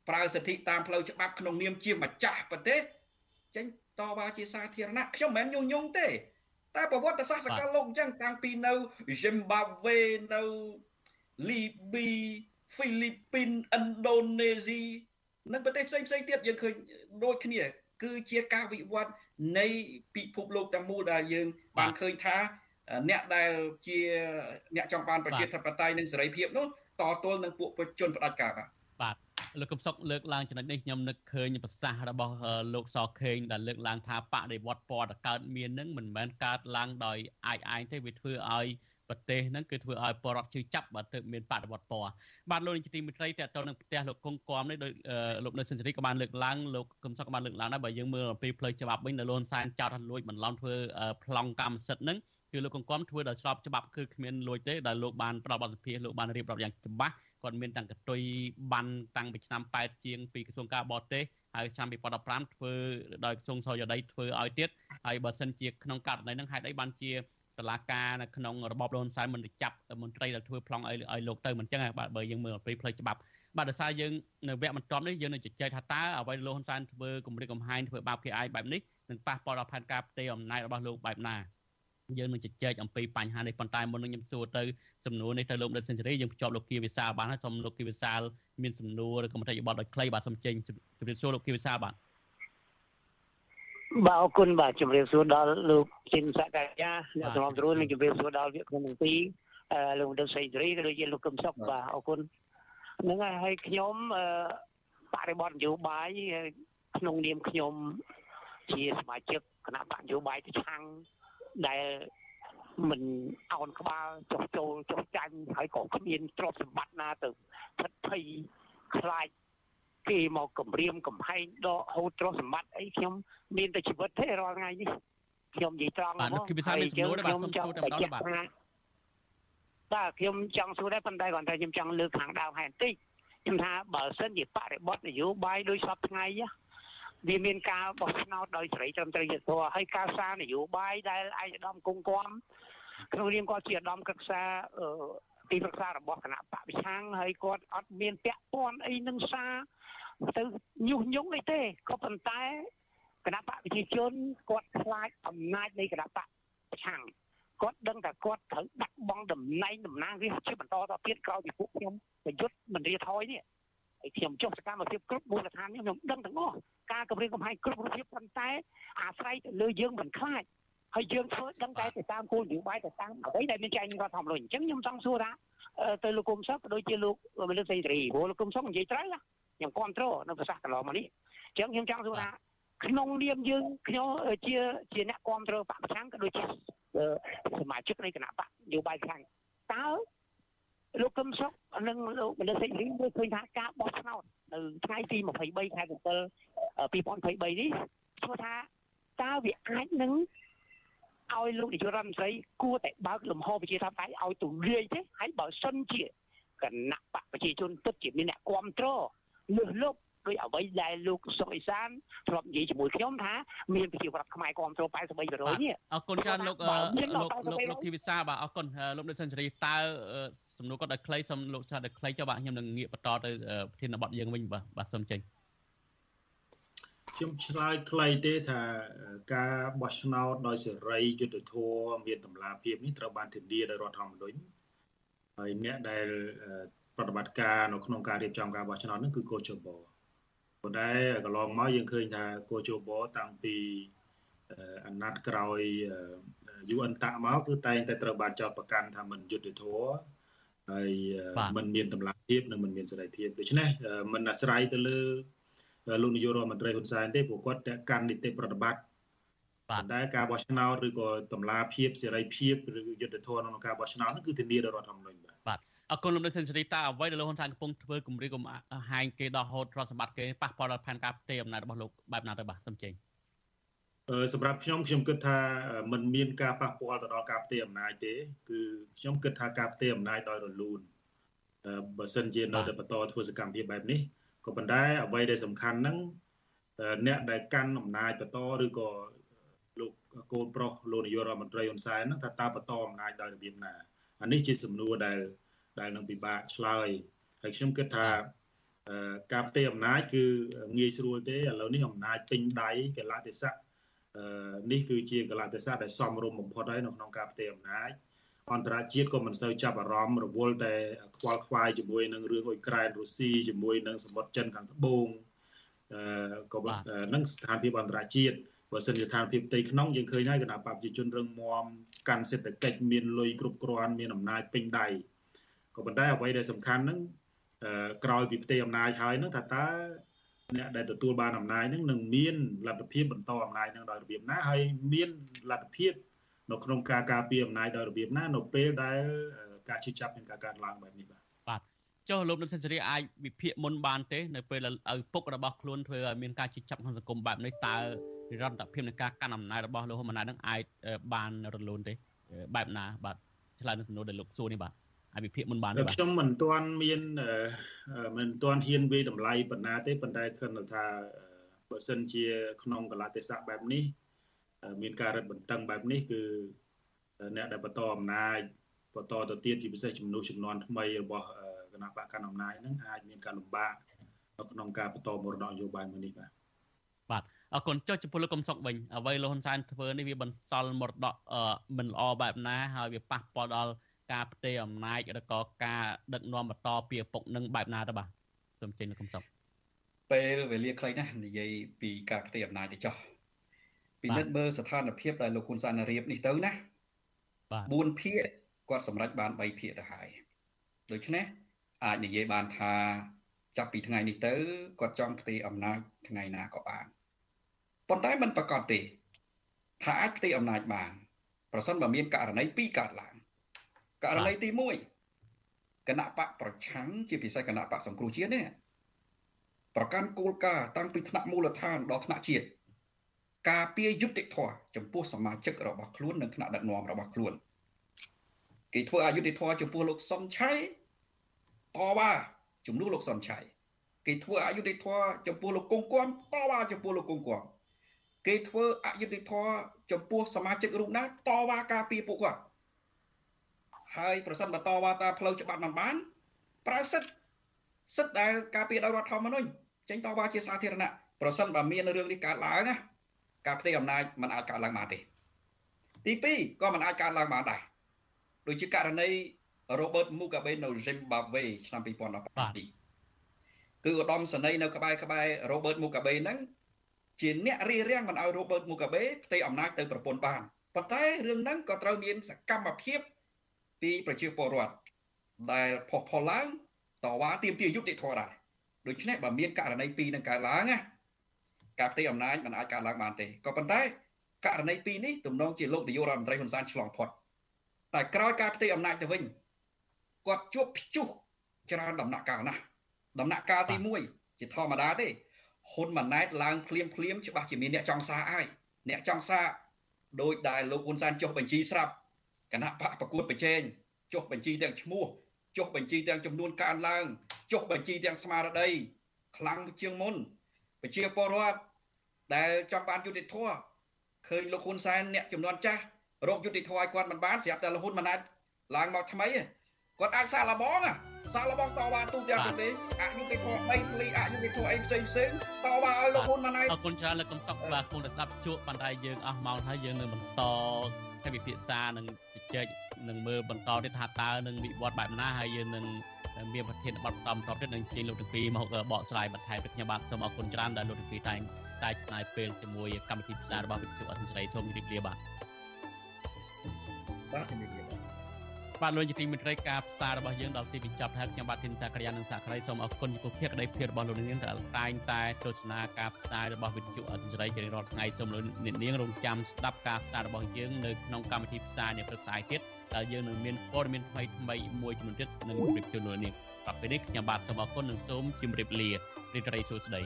[SPEAKER 17] ប្រើសិទ្ធិតាមផ្លូវច្បាប់ក្នុងនាមជាម្ចាស់ប្រទេសចេញតវ៉ាជាសាធារណៈខ្ញុំមិនមែនញុះញង់ទេតែប្រវត្តិសាស្ត្រសកលលោកអញ្ចឹងតាំងពីនៅ Zimbabwe នៅ លីប៊ីហ្វីលីពីនឥណ្ឌូនេស៊ីនិងប្រទេសផ្សេងផ្សេងទៀតយើងឃើញដូចគ្នា គឺជាការវិវត្តនៃពិភពលោកទាំងមូលដែលយើងបានឃើញថាអ្នកដែលជាអ្នកចង់បានប្រជាធិបតេយ្យនិងសេរីភាពនោះតទល់នឹងពួកប្រជាជនផ្ដាច់ការបាទ
[SPEAKER 4] បាទលោកកំសុកលើកឡើងចំណុចនេះខ្ញុំនឹកឃើញប្រសាសន៍របស់លោកសខេងដែលលើកឡើងថាបដិវត្តពណ៌តកើតមាននឹងមិនមែនកើតឡើងដោយអាចឯងទេវាធ្វើឲ្យ ប្រទេសហ្នឹងគឺធ្វើឲ្យបរដ្ឋជឿចាប់បើទើបមានបដិវត្តពណ៌បាទលោកនាយកទីមេត្រីតើតើនឹងផ្ទះលោកគង់គំនេះដោយលោកនៅសិនសេរីក៏បានលើកឡើងលោកកឹមសុខក៏បានលើកឡើងដែរបើយើងមើលអំពីផ្លូវច្បាប់វិញនៅលន់សែនចោតថាលួចបន្លំធ្វើប្លង់កម្មសិទ្ធិហ្នឹងគឺលោកកង្គំធ្វើដោយស្របច្បាប់គឺគ្មានលួចទេដែលលោកបានផ្ដល់បទសភាលោកបានរៀបរាប់យ៉ាងច្បាស់គាត់មានតាំងកតុយបានតាំងពីឆ្នាំ8ជាងពីក្រសួងការបរទេសហើយឆ្នាំ2015ធ្វើដោយក្រសួងសយោដីធ្វើឲ្យទៀតហើយបើសិនជាក្នុងករណីហ្នឹងហេតុអីបានជា តឡាការនៅក្នុងរបបលហ៊ុនសែនមិនចាប់មន្ត្រីដែលធ្វើប្លង់ឲ្យឲ្យលោកទៅមិនចឹងបាទបើយើងមើលអំពីផ្លូវច្បាប់បាទដោយសារយើងនៅវគ្គបន្ទាប់នេះយើងនឹងជជែកថាតើអ្វីលោកហ៊ុនសែនធ្វើគម្រិតកំហែងធ្វើបាបគេអាយបែបនេះនឹងប៉ះពាល់ដល់ផែនការផ្ទៃអំណាចរបស់លោកបែបណាយើងនឹងជជែកអំពីបញ្ហានេះប៉ុន្តែមុននឹងខ្ញុំសួរទៅសំណួរនេះទៅលោកដិតសេនស៊ូរីយើងភ្ជាប់លោកគីវិសាលបានហើយសូមលោកគីវិសាលមានសំណួរឬក៏មតិយោបល់ដោយខ្លីបាទសូមចេញជម្រាបសួរលោកគីវិសាលបាទ
[SPEAKER 19] បាទអរគុណបាទជំរាបសួរដល់លោកចិនសកញ្ញាអ្នកសំណត្រួតនិងជំរាបសួរដល់វាគ្មិនទាំងពីរអឺលោកដិតសេរីក៏ដូចជាលោកកឹមសុខបាទអរគុណហ្នឹងហើយខ្ញុំអឺបរិបទនយោបាយក្នុងនាមខ្ញុំជាសមាជិកគណៈបកនយោបាយប្រឆាំងដែលមិនអោនក្បាលចុះចូលចុះចាញ់ហើយក៏គ្មានទ្រព្យសម្បត្តិណាទៅផិតភ័យខ្លាច គេមកគម្រាមកំហែងដកហូតទ្រព្យសម្បត្តិអីខ្ញុំមានតែជីវិតទេរាល់ថ្ងៃនេះខ្ញុំនិយាយត្រង់
[SPEAKER 4] មកគឺវាមានសំណួរបាទសូមសួរតែម្ដងបាទ
[SPEAKER 19] បាទខ្ញុំចង់សួរដែរប៉ុន្តែគាត់ថាខ្ញុំចង់លើកខាងដើមឲ្យបន្តិចខ្ញុំថាបើសិនជាបរិបទនយោបាយដោយសពថ្ងៃវាមានការបោះឆ្នោតដោយសេរីត្រឹមត្រូវយុត្តិធម៌ហើយការសារនយោបាយដែលឯកឧត្តមគង់គំក្នុងនាមគាត់ជាឧត្តមកិក្សាទីប្រឹក្សារបស់គណៈបកវិឆាំងហើយគាត់អត់មានពាក់ព័ន្ធអីនឹងសារ ទៅញុះញង់អីទេក៏ប៉ុន្តែគណៈបកប្រជាជនគាត់ខ្លាចអំណាចនៃគណៈបកប្រឆាំងគាត់ដឹងថាគាត់ត្រូវដាក់បង់តំណែងតំណាងវាជាបន្តទៅទៀតក្រោយពីពួកខ្ញុំប្រយុទ្ធមិនរៀថយនេះហើយខ្ញុំចុះសកម្មភាពគ្រប់មូលដ្ឋាននេះខ្ញុំដឹងទាំងអស់ការគម្រាមកំហែងគ្រប់រូបភាពប៉ុន្តែអាស្រ័យទៅលើយើងមិនខ្លាចហើយយើងធ្វើដឹងតែទៅតាមគោលនយោបាយទៅតាមអ្វីដែលមានចែងរដ្ឋធម្មនុញ្ញអញ្ចឹងខ្ញុំចង់សួរថាទៅលោកគុំសុកក៏ដូចជាលោកមនុស្សសេរីព្រោះលោកគុំសុកនិយាយត្រូវ ខ្ញុំគ្រប់គ្រងនៅប្រសាសន៍កន្លងមកនេះអញ្ចឹងខ្ញុំចង់សួរថាក្នុងនាមយើងខ្ញុំជាជាអ្នកគ្រប់គ្រងបកប្រឆាំងក៏ដូចជាសមាជិកនៃគណៈបកនយោបាយខាងតើលោកកឹមសុខនិងលោកមនិតសេរីមើលឃើញថាការបោះឆ្នោតនៅថ្ងៃទី23ខែ7 2023នេះឈ្មោះថាតើវាអាចនឹងឲ្យលោកនាយករដ្ឋមន្ត្រីគួរតែបើកលំហប្រជាធិបតេយ្យឲ្យទូលាយទេហើយបើសិនជាគណៈបកប្រជាជនពិតជាមានអ្នកគ្រប់គ្រង លើសលប់ដោយអ្វីដែលលោកសុកអេសានធ្លាប់និយាយជាមួយខ្ញុំថាមានប្រជាប្រដ្ឋខ្មែរគ្រប់គ្រង83%នេះ
[SPEAKER 4] អរគុណច្រើនលោកលោកលោកលោកធីវិសាបាទអរគុណលោកលោកសេនស៊ូរីតើសំណួរគាត់ដល់ខ្លីសូមលោកចាត់ដល់ខ្លីចុះបាទខ្ញុំនឹងងាកបន្តទៅប្រធានបទយើងវិញបាទបាទសូមចេញ
[SPEAKER 18] ខ្ញុំឆ្លើយខ្លីទេថាការបោះឆ្នោតដោយសេរីយុត្តិធម៌មានតម្លាភាពនេះត្រូវបានធានាដោយរដ្ឋធម្មនុញ្ញហើយអ្នកដែល ប្រតិបត្តិការនៅក្នុងការរៀបចំការបោះឆ្នោតនេះគឺកោជបប៉ុន្តែកន្លងមកយើងឃើញថាកោជបតាំងពីអាណត្តិក្រោយយូអិនតាក់មកគឺតែងតែត្រូវបានចោទប្រកាន់ថាមិនយុត្តិធម៌ហើយมันមានតម្លាភាពនិងมันមានសេរីភាពដូច្នេះมันអាស្រ័យទៅលើលោកនាយករដ្ឋមន្ត្រីហ៊ុនសែនទេព្រោះគាត់កាន់នីតិប្រតិបត្តិ ប៉ុន្តែការបោះឆ្នោតឬក៏តម្លាភាពសេរីភាពឬយុត្តិធម៌ក្នុងការបោះឆ្នោតហ្នឹងគឺធានាដោយរដ្ឋធម្មនុញ្ញបាទ
[SPEAKER 4] បាទ អរគុណលោកលោកសេនស៊ូរីតើអ្វីដែលលោកហ៊ុនសែនកំពុងធ្វើគម្រាមកំហែងគេដោះហូតទ្រព្យសម្បត្តិគេប៉ះពាល់ដល់ផែនការផ្ទេរអំណាចរបស់លោកបែបណាទៅបាទសូមចេញ
[SPEAKER 18] សម្រាប់ខ្ញុំខ្ញុំគិតថាมันមានការប៉ះពាល់ទៅដល់ការផ្ទេរអំណាចទេគឺខ្ញុំគិតថាការផ្ទេរអំណាចដោយរលូនបើសិនជានៅតែបន្តធ្វើសកម្មភាពបែបនេះក៏ប៉ុន្តែអ្វីដែលសំខាន់ហ្នឹងអ្នកដែលកាន់អំណាចបន្តឬក៏លោកកូនប្រុសលោកនាយករដ្ឋមន្ត្រីហ៊ុនសែនហ្នឹងថាតើបន្តអំណាចដោយរបៀបណាអានេះជាសំណួរដែល ដែលនឹងពិបាកឆ្លើយហើយខ្ញុំគិតថាការផ្ទេរអំណាចគឺងាយស្រួលទេឥឡូវនេះអំណាចពេញដៃកលៈទេសៈនេះគឺជាកលៈទេសៈដែលសមរម្យបំផុតហើយនៅក្នុងការផ្ទេរអំណាចអន្តរជាតិក៏មិនសូវចាប់អារម្មណ៍រវល់តែខ្វល់ខ្វាយជាមួយនឹងរឿងអ៊ុយក្រែនរុស្ស៊ីជាមួយនឹងសមុទ្រចិនខាងត្បូងអឺក៏នឹងស្ថានភាពអន្តរជាតិបើសិនជាស្ថានភាពផ្ទៃក្នុងយើងឃើញហើយគណៈបព្វជិជនរឹងមាំកាន់សេដ្ឋកិច្ចមានលុយគ្រប់គ្រាន់មានអំណាចពេញដៃ ក៏ប៉ុន្តែអ្វីដែលសំខាន់ហ្នឹងក្រោយពីផ្ទៃអំណាចហើយហ្នឹងថាតើអ្នកដែលទទួលបានអំណាចហ្នឹងនឹងមានលទ្ធភាពបន្តអំណាចហ្នឹងដោយរបៀបណាហើយមានលទ្ធភាពនៅក្នុងការការពារអំណាចដោយរបៀបណានៅពេលដែលការជិះចាប់មានការកើតឡើងបែបនេះបាទ
[SPEAKER 4] បាទចុះលោកលោកសេនស៊ូរីអាចវិភាគមុនបានទេនៅពេលឪពុករបស់ខ្លួនធ្វើឲ្យមានការជិះចាប់ក្នុងសង្គមបែបនេះតើនិរន្តរភាពនៃការកាន់អំណាចរបស់លោកហ៊ុនម៉ាណែតនឹងអាចបានរលូនទេបែបណាបាទឆ្លើយនឹងសំណួរដែលលោកសួរនេះបាទ អាចវិភាគមុនបានទេបាទ
[SPEAKER 18] ខ្ញុំមិនទាន់មានមិនទាន់ហ៊ានវាតម្លៃប៉ុណ្ណាទេប៉ុន្តែគិតថាបើសិនជា ក្នុងកលៈទេសៈបែបនេះ មានការរឹតបន្តឹងបែបនេះគឺអ្នកដែលបន្តអំណាចបន្តទៅទៀតជាពិសេសជំនួសចំនួនថ្មីរបស់គណៈបកកណ្ដាលអំណាចហ្នឹងអាចមានការលំបាកនៅក្នុងការបន្តមរតកនយោបាយមួយនេះបាទ
[SPEAKER 4] បាទអរគុណចុះចំពោះលោកកំសុកវិញអ្វីលោកហ៊ុនសែនធ្វើនេះវាបន្សល់មរតកមិនល្អបែបណាហើយវាប៉ះពាល់ដល់ ការផ្ទេរអំណាចឬក៏ការដឹកនាំបន្តពីឪពុកនឹងបែបណាទៅបាទសូមចេញលោកកំសុក
[SPEAKER 17] ពេលវេលាខ្លីណាស់និយាយពីការផ្ទេរអំណាចទៅចោះពិនិត្យមើលស្ថានភាពដែលលោកហ៊ុនសែនរៀបនេះទៅណា
[SPEAKER 4] បាទ
[SPEAKER 17] 4ភាគគាត់សម្រេចបាន3ភាគទៅហើយដូច្នេះអាចនិយាយបានថាចាប់ពីថ្ងៃនេះទៅគាត់ចង់ផ្ទេរអំណាចថ្ងៃណាក៏បានប៉ុន្តែมันប្រកាសទេថាអាចផ្ទេរអំណាចបានប្រសិនបើមានករណីពីរកើតឡើង ករណីទី1គណៈបកប្រឆាំងជាពិសេសគណៈបកសង្គ្រោះជាតិនេះប្រកាន់គោលការណ៍តាំងពីថ្នាក់មូលដ្ឋានដល់ថ្នាក់ជាតិការពារយុត្តិធម៌ចំពោះសមាជិករបស់ខ្លួននិងថ្នាក់ដឹកនាំរបស់ខ្លួនគេធ្វើអយុត្តិធម៌ចំពោះលោកសុនឆៃតវ៉ាជំនួសលោកសុនឆៃគេធ្វើអយុត្តិធម៌ចំពោះលោកកុងគំតវ៉ាចំពោះលោកកុងគំគេធ្វើអយុត្តិធម៌ចំពោះសមាជិករូបណាតវ៉ាការពារពួកគាត់ ហើយប្រសិនបើតវ៉ាតាមផ្លូវច្បាប់មិនបានប្រើសិទ្ធសិទ្ធដែលការពារដោយរដ្ឋធម្មនុញ្ញចេញតវ៉ាជាសាធារណៈប្រសិនបើមានរឿងនេះកើតឡើងណាការផ្ទេរអំណាចมันអាចកើតឡើងបានទេទី2ក៏มันអាចកើតឡើងបានដែរដូចជាករណី Robert Mugabe នៅ Zimbabwe ឆ្នាំ2017គឺឧត្តមសេនីយ៍នៅក្បែរក្បែរ Robert Mugabe ហ្នឹងជាអ្នករៀបរៀងមិនឲ្យ Robert Mugabe ផ្ទេរអំណាចទៅប្រពន្ធបានប៉ុន្តែរឿងហ្នឹងក៏ត្រូវមានសកម្មភាព ពីប្រជាពលរដ្ឋដែលផុសផុលឡើងតវ៉ាទាមទារយុត្តិធម៌ដែរដូច្នេះបើមានករណីពីរនឹងកើតឡើងណាការផ្ទេរអំណាចមិនអាចកើតឡើងបានទេក៏ប៉ុន្តែករណីពីរនេះទំនងជាលោកនាយករដ្ឋមន្ត្រីហ៊ុនសែនឆ្លងផុតតែក្រោយការផ្ទេរអំណាចទៅវិញគាត់ជួបព្យុះច្រើនដំណាក់កាលណាស់ដំណាក់កាលទី1ជាធម្មតាទេហ៊ុនម៉ាណែតឡើងភ្លាមភ្លាមច្បាស់ជាមានអ្នកចង់សារអាយអ្នកចង់សារដោយដែលលោកហ៊ុនសែនចុះបញ្ជីស្រាប់ គណៈបកប្រកួតប្រជែងចុះបញ្ជីទាំងឈ្មោះចុះបញ្ជីទាំងចំនួនកើនឡើងចុះបញ្ជីទាំងស្មារតីខ្លាំងជាងមុនប្រជាពលរដ្ឋដែលចង់បានយុត្តិធម៌ឃើញលោកហ៊ុនសែនអ្នកចំនួនចាស់រកយុត្តិធម៌ឲ្យគាត់មិនបានស្រាប់តែលោកហ៊ុនមិនអាចឡើងមកថ្មីគាត់អាចសាកល្បងសាកល្បងតវ៉ាទូទាំងប្រទេសអយុត្តិធម៌3ឃ្លីអយុត្តិធម៌អីផ្សេងផ្សេងតវ៉ាឲ្យលោកហ៊ុនមិនអាច
[SPEAKER 4] អរគុណច្រើនលោកកំសក់បាទគង់តែស្ដាប់ជួបប៉ុន្តែយើងអស់ម៉ោងហើយយើងនឹងបន្តកិច្ចពិភាក្សានឹង ជជែកនឹងមើលបន្តទៀតថាតើនឹងវិវត្តបែបណាហើយយើងនឹងមានប្រធានបទបន្តបន្តទៀតនឹងជិះលោកទាំងពីរមកបកស្រាយបន្ថែមពីខ្ញុំបាទសូមអរគុណច្រើនដែលលោកទាំងពីរតែងតែចំណាយពេលជាមួយកម្មវិធីផ្សាយរបស់វិទ្យុអសិរ័យសូមជម្រាបលាបាទ
[SPEAKER 17] បាទជំរាបលា
[SPEAKER 4] បាទលោកជាទីមេត្រីការផ្សាយរបស់យើងដល់ទីបញ្ចប់ហើយខ្ញុំបាទធីនសាក្រានិងសាក្រីសូមអរគុណចំពោះភាពក្តីភាពរបស់លោកនាងដែលតែងតែទស្សនាការផ្សាយរបស់វិទ្យុអន្តរជាតិជារៀងរាល់ថ្ងៃសូមលោកនាងរងចាំស្ដាប់ការផ្សាយរបស់យើងនៅក្នុងកម្មវិធីផ្សាយនៅព្រឹកស្អែកទៀតដែលយើងនឹងមានព័ត៌មានថ្មីថ្មីមួយចំនួនទៀតនឹងជម្រាបជូនលោកនាងបាទពេលនេះខ្ញុំបាទសូមអរគុណនិងសូមជម្រាបលារីករាយសួស្តី